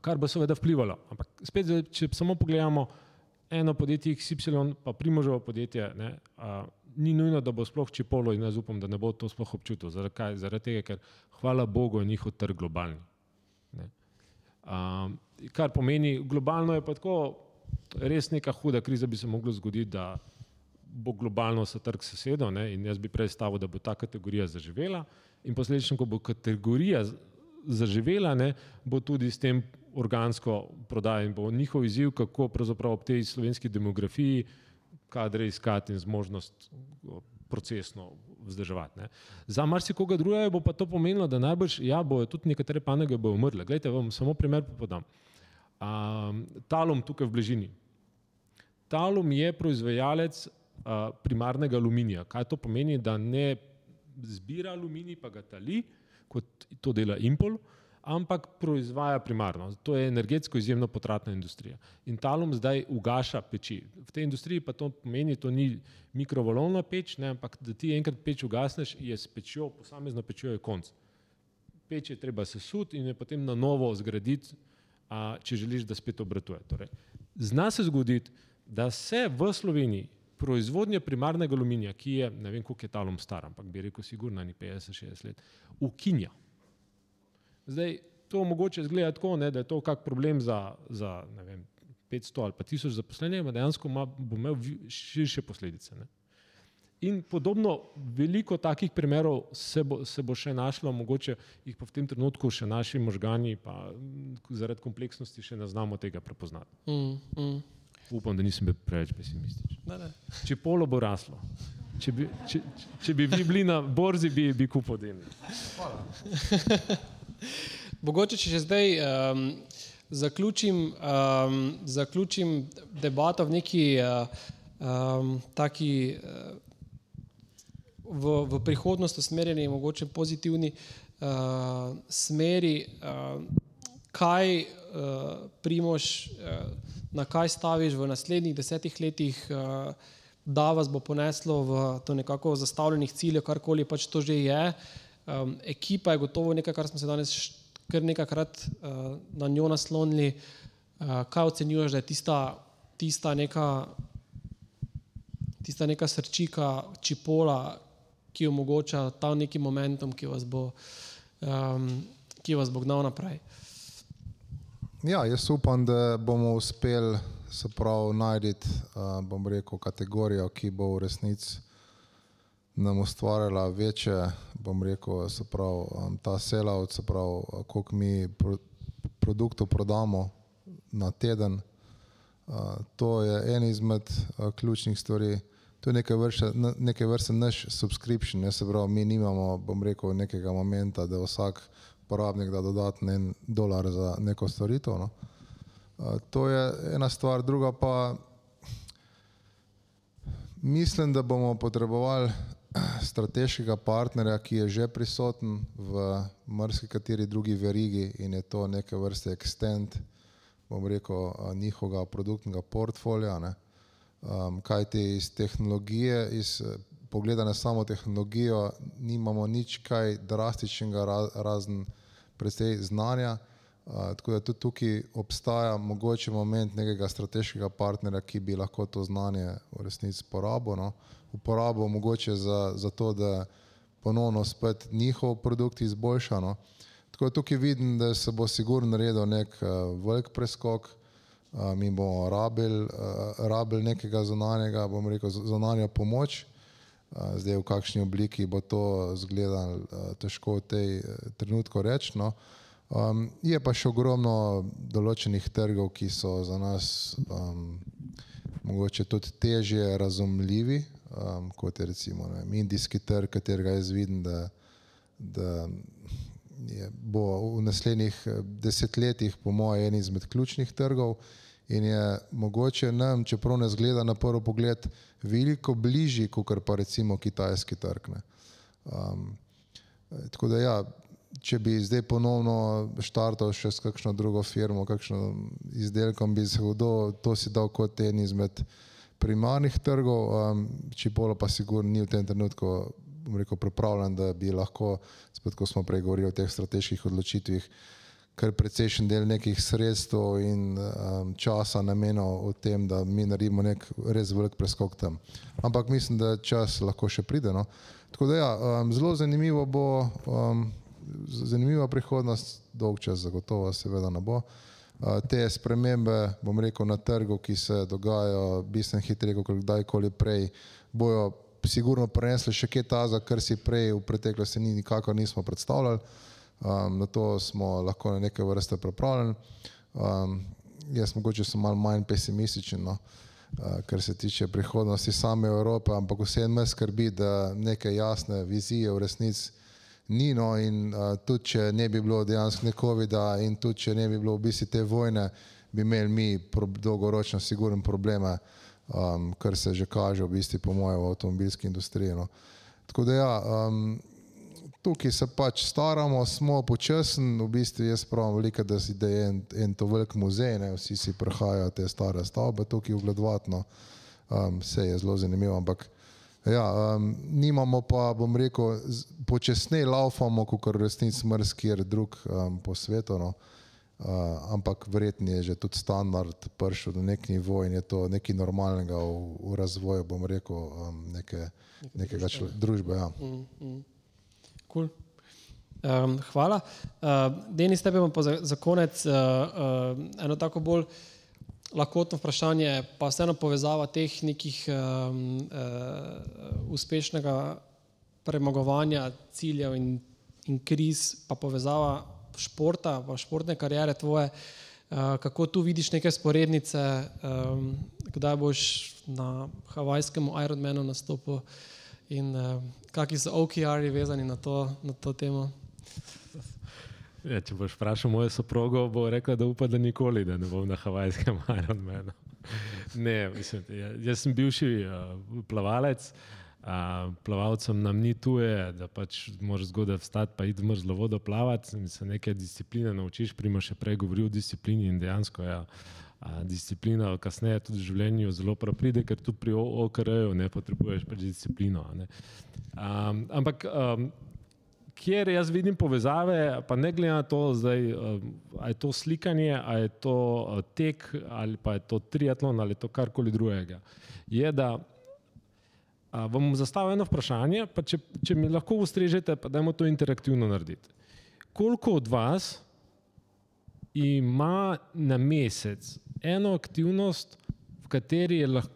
kar bo seveda vplivalo. Ampak spet, če samo pogledamo eno podjetje XY, pa primoževo podjetje, ne, uh, ni nujno, da bo sploh čipolo in jaz upam, da ne bo to sploh občutil. Zaradi, zaradi tega, ker hvala Bogu je njihov trg globalni. Um, kar pomeni, globalno je pa tako, res neka huda kriza, bi se moglo zgoditi, da bo globalno se trg sesedel ne, in jaz bi prej stavil, da bo ta kategorija zaživela in posledično, ko bo kategorija zaživela, ne, bo tudi s tem organsko prodaja in bo njihov izziv, kako pravzaprav ob tej slovenski demografiji kadre iskati in zmožnost procesno vzdrževati. Ne. Za marsikoga drugega bo pa to pomenilo, da najbrž, ja, bojo tudi nekatere panoge bo umrle. Glejte, vam samo primer podam. Um, Talum tukaj v bližini. Talum je proizvajalec primarnega aluminija. Kaj to pomeni, da ne zbira aluminij, pa ga tali, kot to dela Impol, ampak proizvaja primarno. To je energetsko izjemno potratna industrija. In Talum zdaj ugaša peči. V tej industriji pa to pomeni, to ni mikrovalovna peč, ne, ampak da ti enkrat peč ugasneš, je s pečjo, posamezno pečjo je konc. Peč je treba sesuti in je potem na novo zgraditi, a, če želiš, da spet obratuje. Torej, zna se zgoditi, da se v Sloveniji proizvodnja primarnega aluminija, ki je, ne vem, koliko je talom star, ampak bi rekel, sigurno ni 50-60 let, ukinja. Zdaj, to mogoče zgleda tako, ne, da je to kak problem za, za ne vem, 500 ali pa 1000 zaposlenih, ampak dejansko ima, bo imel širše posledice. Ne. In podobno veliko takih primerov se bo, se bo še našlo, mogoče jih pa v tem trenutku še naši možgani, pa zaradi kompleksnosti še ne znamo tega prepoznati. Mm, mm upam, da nisem bil preveč pesimističen. Ne, ne. Če polo bo raslo, če bi, če, če bi vi bili na borzi, bi, bi kupil delnice. Mogoče, če že zdaj um, zaključim, um, zaključim debato v neki uh, um, taki uh, v, v prihodnost usmerjeni, mogoče pozitivni uh, smeri, uh, kaj uh, Primož uh, na kaj staviš v naslednjih desetih letih, eh, da vas bo poneslo v to nekako zastavljenih ciljev, karkoli pač to že je. Ekipa je gotovo nekaj, kar smo se danes kar nekajkrat eh, na njo naslonili. Eh, kaj ocenjuješ, da je tista, tista, neka, tista neka srčika, čipola, ki omogoča ta neki momentum, ki vas bo, um, ki vas bo gnal naprej? Ja, jaz upam, da bomo uspeli se pravi najti, uh, bom rekel, kategorijo, ki bo v resnici nam ustvarjala večje, bom rekel, se pravi, um, ta selavc, se pravi, koliko mi pro, produktov prodamo na teden. Uh, to je en izmed uh, ključnih stvari. To je nekaj vrste, nekaj vrste naš subscription, ne se pravi, mi nimamo, bom rekel, nekega momenta, da vsak porabnik da dodatni dolar za neko storitev. No. To je ena stvar, druga pa mislim, da bomo potrebovali strateškega partnerja, ki je že prisoten v marsikateri drugi verigi in je to neke vrste extend, bom rekel, njihovega produktnega portfolija. Um, kaj ti iz tehnologije, iz pogleda na samo tehnologijo, nimamo nič kaj drastičnega razen precej znanja. Uh, tako da tudi tukaj obstaja mogoče moment nekega strateškega partnerja, ki bi lahko to znanje v resnici porabil. No? Uporabil mogoče za, za to, da ponovno spet njihov produkt izboljša. No? Tako da tukaj vidim, da se bo sigurno naredil nek uh, velik preskok. Uh, mi bomo rabili uh, nekega zunanjega, bom rekel, zunanjo pomoč. Zdaj, v kakšni obliki bo to izgledalo, težko v tej trenutku reči. No. Um, je pa še ogromno določenih trgov, ki so za nas um, mogoče tudi težje razumljivi, um, kot je recimo ne, indijski trg, katerega jaz vidim, da, da je, bo v naslednjih desetletjih, po mojem, en izmed ključnih trgov in je mogoče nam, čeprav ne zgleda na prvi pogled, veliko bližji, kot pa recimo kitajski trg. Um, tako da ja, če bi zdaj ponovno štartal še s kakšno drugo firmo, kakšno izdelkom, bi se hodil, to si dal kot en izmed primarnih trgov, um, če polo pa sigurno ni v tem trenutku rekel, pripravljen, da bi lahko, spet ko smo prej govorili o teh strateških odločitvih, kar precejšen del nekih sredstev in um, časa namenil v tem, da mi naredimo nek res velik preskok tam. Ampak mislim, da čas lahko še pride. No? Tako da ja, um, zelo zanimivo bo, um, zanimiva prihodnost, dolg čas zagotovo seveda ne bo, uh, te spremembe, bom rekel, na trgu, ki se dogajajo bistveno hitreje kot kdajkoli prej, bojo sigurno prenesli še kaj taza, kar si prej v preteklosti ni nikakor nismo predstavljali. Um, na to smo lahko na neke vrste pripravljeni. Um, jaz mogoče sem malo manj pesimističen, no, uh, kar se tiče prihodnosti same Evrope, ampak vseeno me skrbi, da neke jasne vizije v resnici ni. No, in uh, tudi, če ne bi bilo dejansko ne COVID-a in tudi, če ne bi bilo v bistvu te vojne, bi imeli mi dolgoročno sigurno probleme, um, kar se že kaže v bistvu po mojem v avtomobilski industriji. No. Tako da ja, um, tukaj se pač staramo, smo počasni, v bistvu jaz pravim velika, da si da je en, en to velik muzej, ne, vsi si prehajajo te stare stavbe tukaj ugledovati, no, um, vse je zelo zanimivo, ampak ja, um, nimamo pa, bom rekel, počasneje laufamo, kot v resnici smrsk, kjer drug um, po svetu, no, uh, ampak verjetno je že tudi standard prišel do nek nivo in je to nekaj normalnega v, v razvoju, bom rekel, um, neke, nekega člo, družbe. Ja. Mm, mm. Cool. Um, hvala. Uh, Denis, tebe imam pa za, za konec uh, uh, eno tako bolj lahkotno vprašanje, pa vseeno povezava teh nekih um, uh, uspešnega premagovanja ciljev in, in kriz, pa povezava športa, pa športne karijere tvoje. Uh, kako tu vidiš neke sporednice, um, kdaj boš na havajskem Ironmanu nastopil? In uh, kakšni so OKR-ji vezani na to, na to temo. Ja, če boš vprašal mojo soprogo, bo rekla, da upa, da nikoli da ne bom na havajskem Ironmanu. Ne, mislim, ja, jaz sem bivši uh, plavalec, uh, plavalcem nam ni tuje, da pač moraš zgodaj vstati, pa v mrzlo vodo plavati in se neke discipline naučiš. Prima še prej govori o disciplini in dejansko ja, disciplina kasneje tudi v življenju zelo pride, ker tudi pri OKR-ju ne potrebuješ pač disciplino. Um, ampak um, kjer jaz vidim povezave, pa ne glede na to, zdaj, uh, je to slikanje, ali je to tek, ali pa je to triatlon, ali je to karkoli drugega. Je, da uh, vam zastavim eno vprašanje, če, če mi lahko ustrežete, pa dajmo to interaktivno narediti. Koliko od vas ima na mesec eno aktivnost, v kateri je, lahko,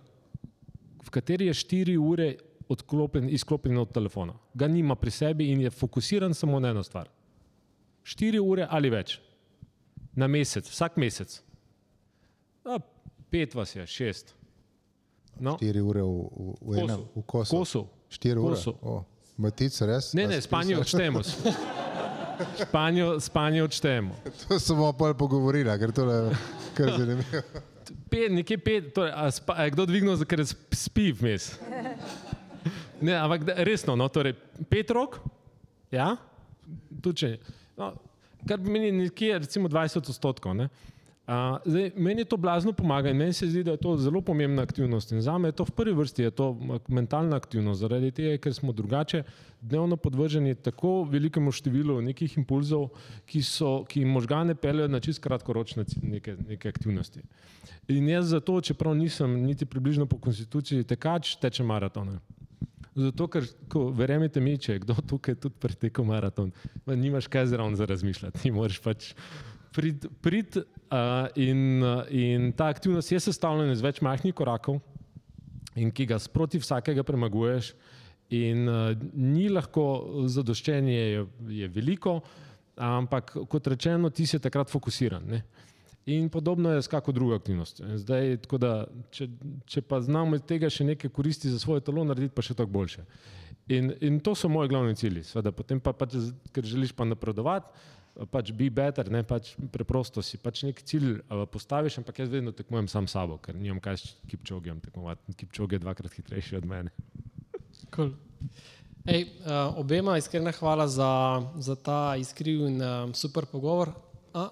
v kateri je štiri ure odklopljen, izklopljen od telefona. Ga nima pri sebi in je fokusiran samo na eno stvar. Štiri ure ali več na mesec, vsak mesec. A, pet vas je, šest. No. Štiri ure v, v, v enem, v kosu. kosu. Štiri ure. Kosu. Oh. Matic, res? Ne, ne, spanje odštejemo. Spanje odštejemo. To smo pa pogovorili, ker to je kar zanimivo. Pet, nekje pet, torej, a, spa, a je kdo dvignil, ker spi vmes? Ne, ampak resno, no, torej, pet rok, ja, tuče. No, kar pomeni nekje, recimo 20 odstotkov. Ne. Uh, zdaj, meni je to blazno pomaga in meni se zdi, da je to zelo pomembna aktivnost. In za me je to v prvi vrsti to mentalna aktivnost, zaradi tega, ker smo drugače dnevno podvrženi tako velikemu številu nekih impulzov, ki, so, ki možgane peljejo na čist kratkoročne neke, neke aktivnosti. In jaz zato, čeprav nisem niti približno po konstituciji tekač, tečem maratone. Zato, ker, ko, verjemite mi, če je kdo tukaj tudi pretekel maraton, nimaš kaj zraven za razmišljati. Ti moraš pač prid, prid uh, in, in ta aktivnost je sestavljena iz več majhnih korakov, in ki ga sproti vsakega premaguješ. In uh, ni lahko zadoščenje, je, je veliko, ampak kot rečeno, ti si takrat fokusiran. Ne? In podobno je s kako drugo aktivnost. Zdaj, da, če, če pa znamo iz tega še nekaj koristi za svoje telo, narediti pa še tako boljše. In, in to so moji glavni cilji. Sveda, potem pa, pa če, ker želiš pa napredovati, pač be better, ne pač preprosto si pač nek cilj uh, postaviš, ampak jaz vedno tekmujem sam sabo, ker nimam kaj s kipčogem tekmovati. Kipčog je dvakrat hitrejši od mene. Cool. Ej, uh, obema iskrena hvala za, za ta iskriv in uh, super pogovor. A,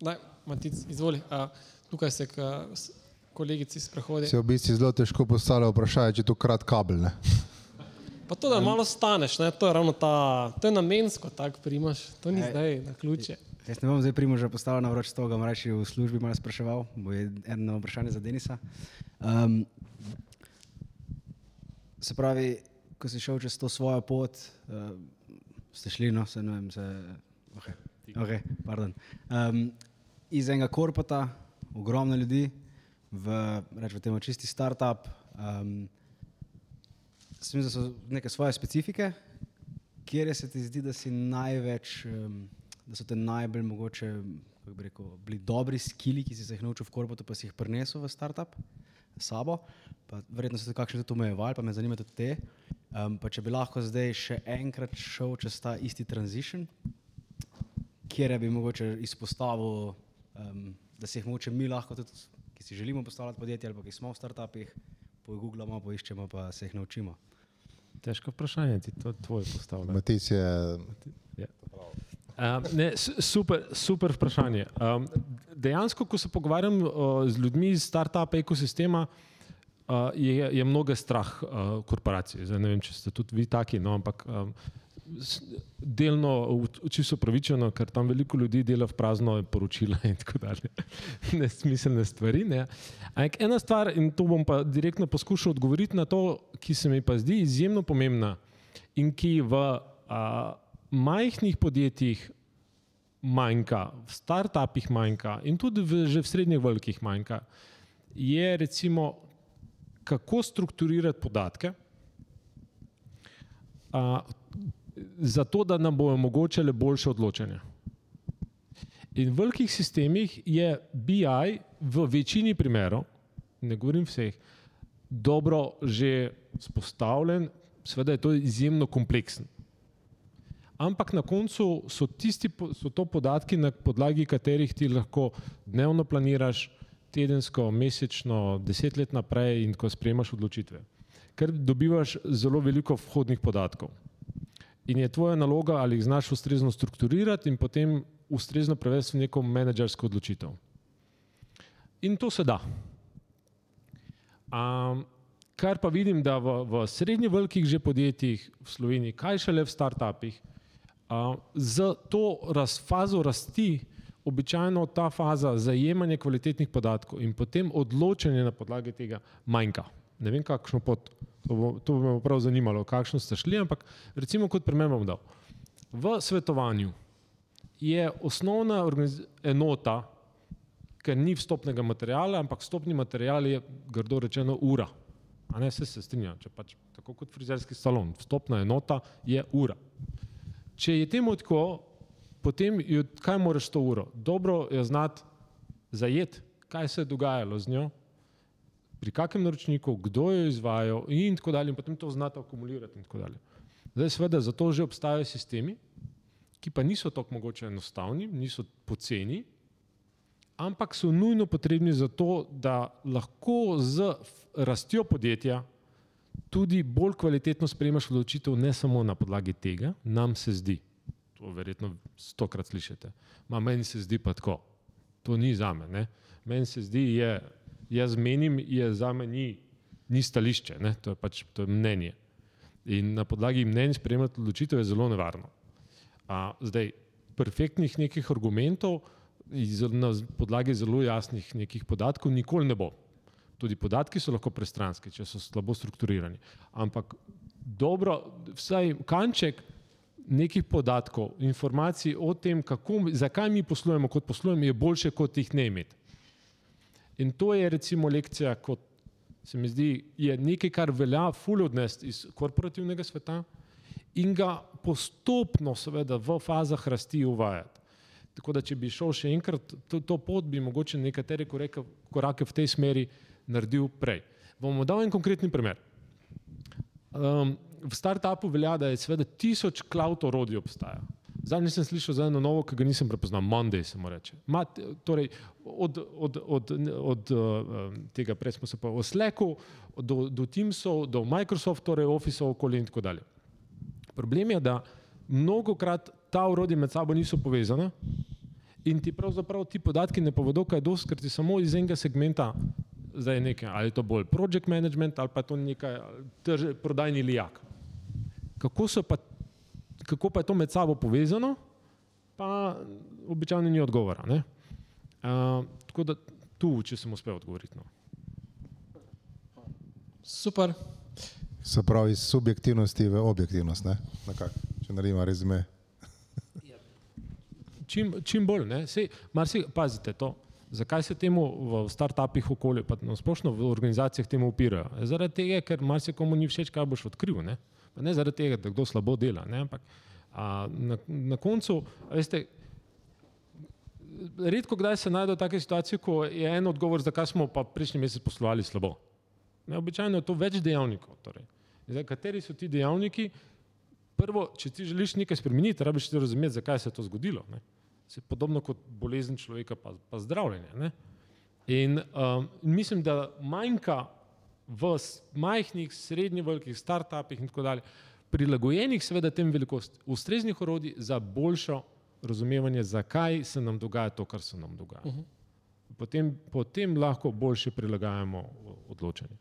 daj, Matic, izvoli, uh, tukaj se k kolegici sprehodi. Se v bistvu zelo težko postavlja vprašanje, če je to krat kabel. Ne? Pa to, da malo staneš, ne? to je ravno ta, to je namensko, tako primaš, to ni Ej, zdaj na ključe. Jaz ne bom zdaj primo že postavil na vroč to, ga moram reči v službi malo spraševal, bo je eno vprašanje za Denisa. Um, se pravi, ko si šel čez to svojo pot, uh, ste šli, no, se ne vem, se, ok, okay pardon. Um, iz enega korpota, ogromno ljudi, v rečemo temu čisti startup. Um, Mislim, da so neke svoje specifike, kjer se ti zdi, da si največ, da so te najbolj mogoče, kako bi rekel, bili dobri skili, ki si se jih naučil v korpotu, pa si jih prinesel v startup sabo. Pa verjetno so te kakšne tudi omejevali, pa me zanima tudi te. Um, pa če bi lahko zdaj še enkrat šel čez ta isti transition, kjer bi mogoče izpostavil, um, da se jih mogoče mi lahko tudi, ki si želimo postavljati podjetje ali pa ki smo v startupih, pogooglamo, poiščemo, pa se jih naučimo. Težko vprašanje ti to tvoje postavlja. Matic je Ja. Um, ne, super, super vprašanje. Um, dejansko, ko se pogovarjam uh, z ljudmi iz start-up ekosistema, uh, je, je mnogo strah uh, korporacij. Zdaj, ne vem, če ste tudi vi taki, no, ampak um, delno čisto pravičeno, ker tam veliko ljudi dela v prazno poročila in tako dalje. Nesmiselne stvari. Ne. Ampak ena stvar, in to bom pa direktno poskušal odgovoriti na to, ki se mi pa zdi izjemno pomembna in ki v a, majhnih podjetjih manjka, v startupih manjka in tudi v, že v srednjih velikih manjka, je recimo, kako strukturirati podatke, a, zato da nam bojo omogočale boljše odločanje. In v velikih sistemih je BI v večini primerov, ne govorim vseh, dobro že spostavljen, seveda je to izjemno kompleksen. Ampak na koncu so, tisti, so to podatki, na podlagi katerih ti lahko dnevno planiraš, tedensko, mesečno, deset let naprej in ko sprejemaš odločitve. Ker dobivaš zelo veliko vhodnih podatkov. In je tvoja naloga, ali jih znaš ustrezno strukturirati in potem ustrezno prevesti v neko menedžersko odločitev. In to se da. Um, kar pa vidim, da v, v srednje velikih že podjetjih v Sloveniji, kaj šele v startupih, uh, za to raz, fazo rasti, običajno ta faza zajemanja kvalitetnih podatkov in potem odločanje na podlagi tega manjka. Ne vem, kakšno pot, to, bo, to bi me prav zanimalo, kakšno ste šli, ampak recimo kot primer bom dal. V svetovanju je osnovna enota, ker ni vstopnega materijala, ampak vstopni material je, grdo rečeno, ura. A ne, vse se strinjam, če pač tako kot frizerski salon, vstopna enota je ura. Če je temu tako, potem jo, kaj moraš to uro? Dobro je znati zajeti, kaj se je dogajalo z njo, pri kakem naročniku, kdo jo je izvajal in tako dalje, in potem to znati akumulirati in tako dalje. Zdaj, seveda, zato že obstajajo sistemi, ki pa niso tako mogoče enostavni, niso poceni, ampak so nujno potrebni za to, da lahko z rastjo podjetja tudi bolj kvalitetno sprejemaš odločitev, ne samo na podlagi tega, nam se zdi. To verjetno stokrat slišite. Ma meni se zdi pa tako. To ni za me. ne. Meni se zdi, je, jaz menim, je za me ni, ni stališče, ne. to je pač to je mnenje. In na podlagi mnenj sprejemati odločitev je zelo nevarno. A, zdaj, perfektnih nekih argumentov iz- na podlagi zelo jasnih nekih podatkov nikoli ne bo. Tudi podatki so lahko prestranski, če so slabo strukturirani. Ampak dobro, vsaj kanček nekih podatkov, informacij o tem, kako, zakaj mi poslujemo, kot poslujemo, je boljše, kot jih ne imeti. In to je recimo lekcija, kot se mi zdi, je nekaj, kar velja fully odnesti iz korporativnega sveta in ga postopno, seveda, v fazah rasti uvajati. Tako da, če bi šel še enkrat to, to pot, bi mogoče nekatere koreke, korake v tej smeri naredil prej. Bomo dal en konkretni primer. Um, v startupu velja, da je seveda tisoč cloud orodij obstaja. Zadnjič sem slišal za eno novo, ki ga nisem prepoznal, Monday se mu reče. Ma, t- torej, od, od, od, od uh, tega prej smo se pa o Slacku, do, do Teamsov, do Microsoft, torej Officeov okolje in tako dalje. Problem je, da mnogokrat ta orodja med sabo niso povezana in ti pravzaprav ti podatki ne povedo, kaj dosti, ker ti samo iz enega segmenta zdaj je nekaj, ali je to bolj project management ali pa je to nekaj trž, prodajni lijak. Kako, so pa, kako pa je to med sabo povezano, pa običajno ni odgovora. Ne? Uh, tako da tu, če sem uspel odgovoriti. No. Super. se pravi iz subjektivnosti v objektivnost, ne? Nekako, če naredimo rezime. čim, čim bolj. Sej, marsi, pazite to. Zakaj se temu v startupih okolju, pa na splošno v organizacijah temu upirajo? Zaradi tega, ker marsikomu ni všeč, kaj boš odkril. Ne, ne zaradi tega, da kdo slabo dela. Ne? Ampak a, na, na koncu, veste, redko kdaj se najde v takej situaciji, ko je en odgovor, zakaj smo pa prejšnji mesec poslovali slabo. Ne, običajno je to več dejavnikov. Torej. Zdaj, kateri so ti dejavniki? Prvo, če ti želiš nekaj spremeniti, rabiš ti razumeti, zakaj se je to zgodilo. Ne? Se podobno kot bolezen človeka, pa, pa zdravljenje. Ne? In um, mislim, da manjka v majhnih, srednjih, velikih startupih in tako dalje, prilagojenih, seveda, tem velikosti, ustreznih orodij za boljšo razumevanje, zakaj se nam dogaja to, kar se nam dogaja. Uh -huh. potem, potem lahko boljše prilagajamo odločanje.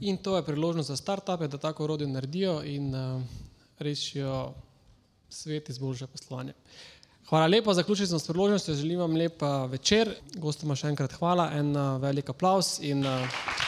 In to je priložnost za startupe, da tako orodje naredijo in uh, rešijo svet izboljša poslovanje. Hvala lepa, zaključili smo s priložnostjo, želim vam lep večer, gostoma še enkrat hvala, en velik aplaus in uh,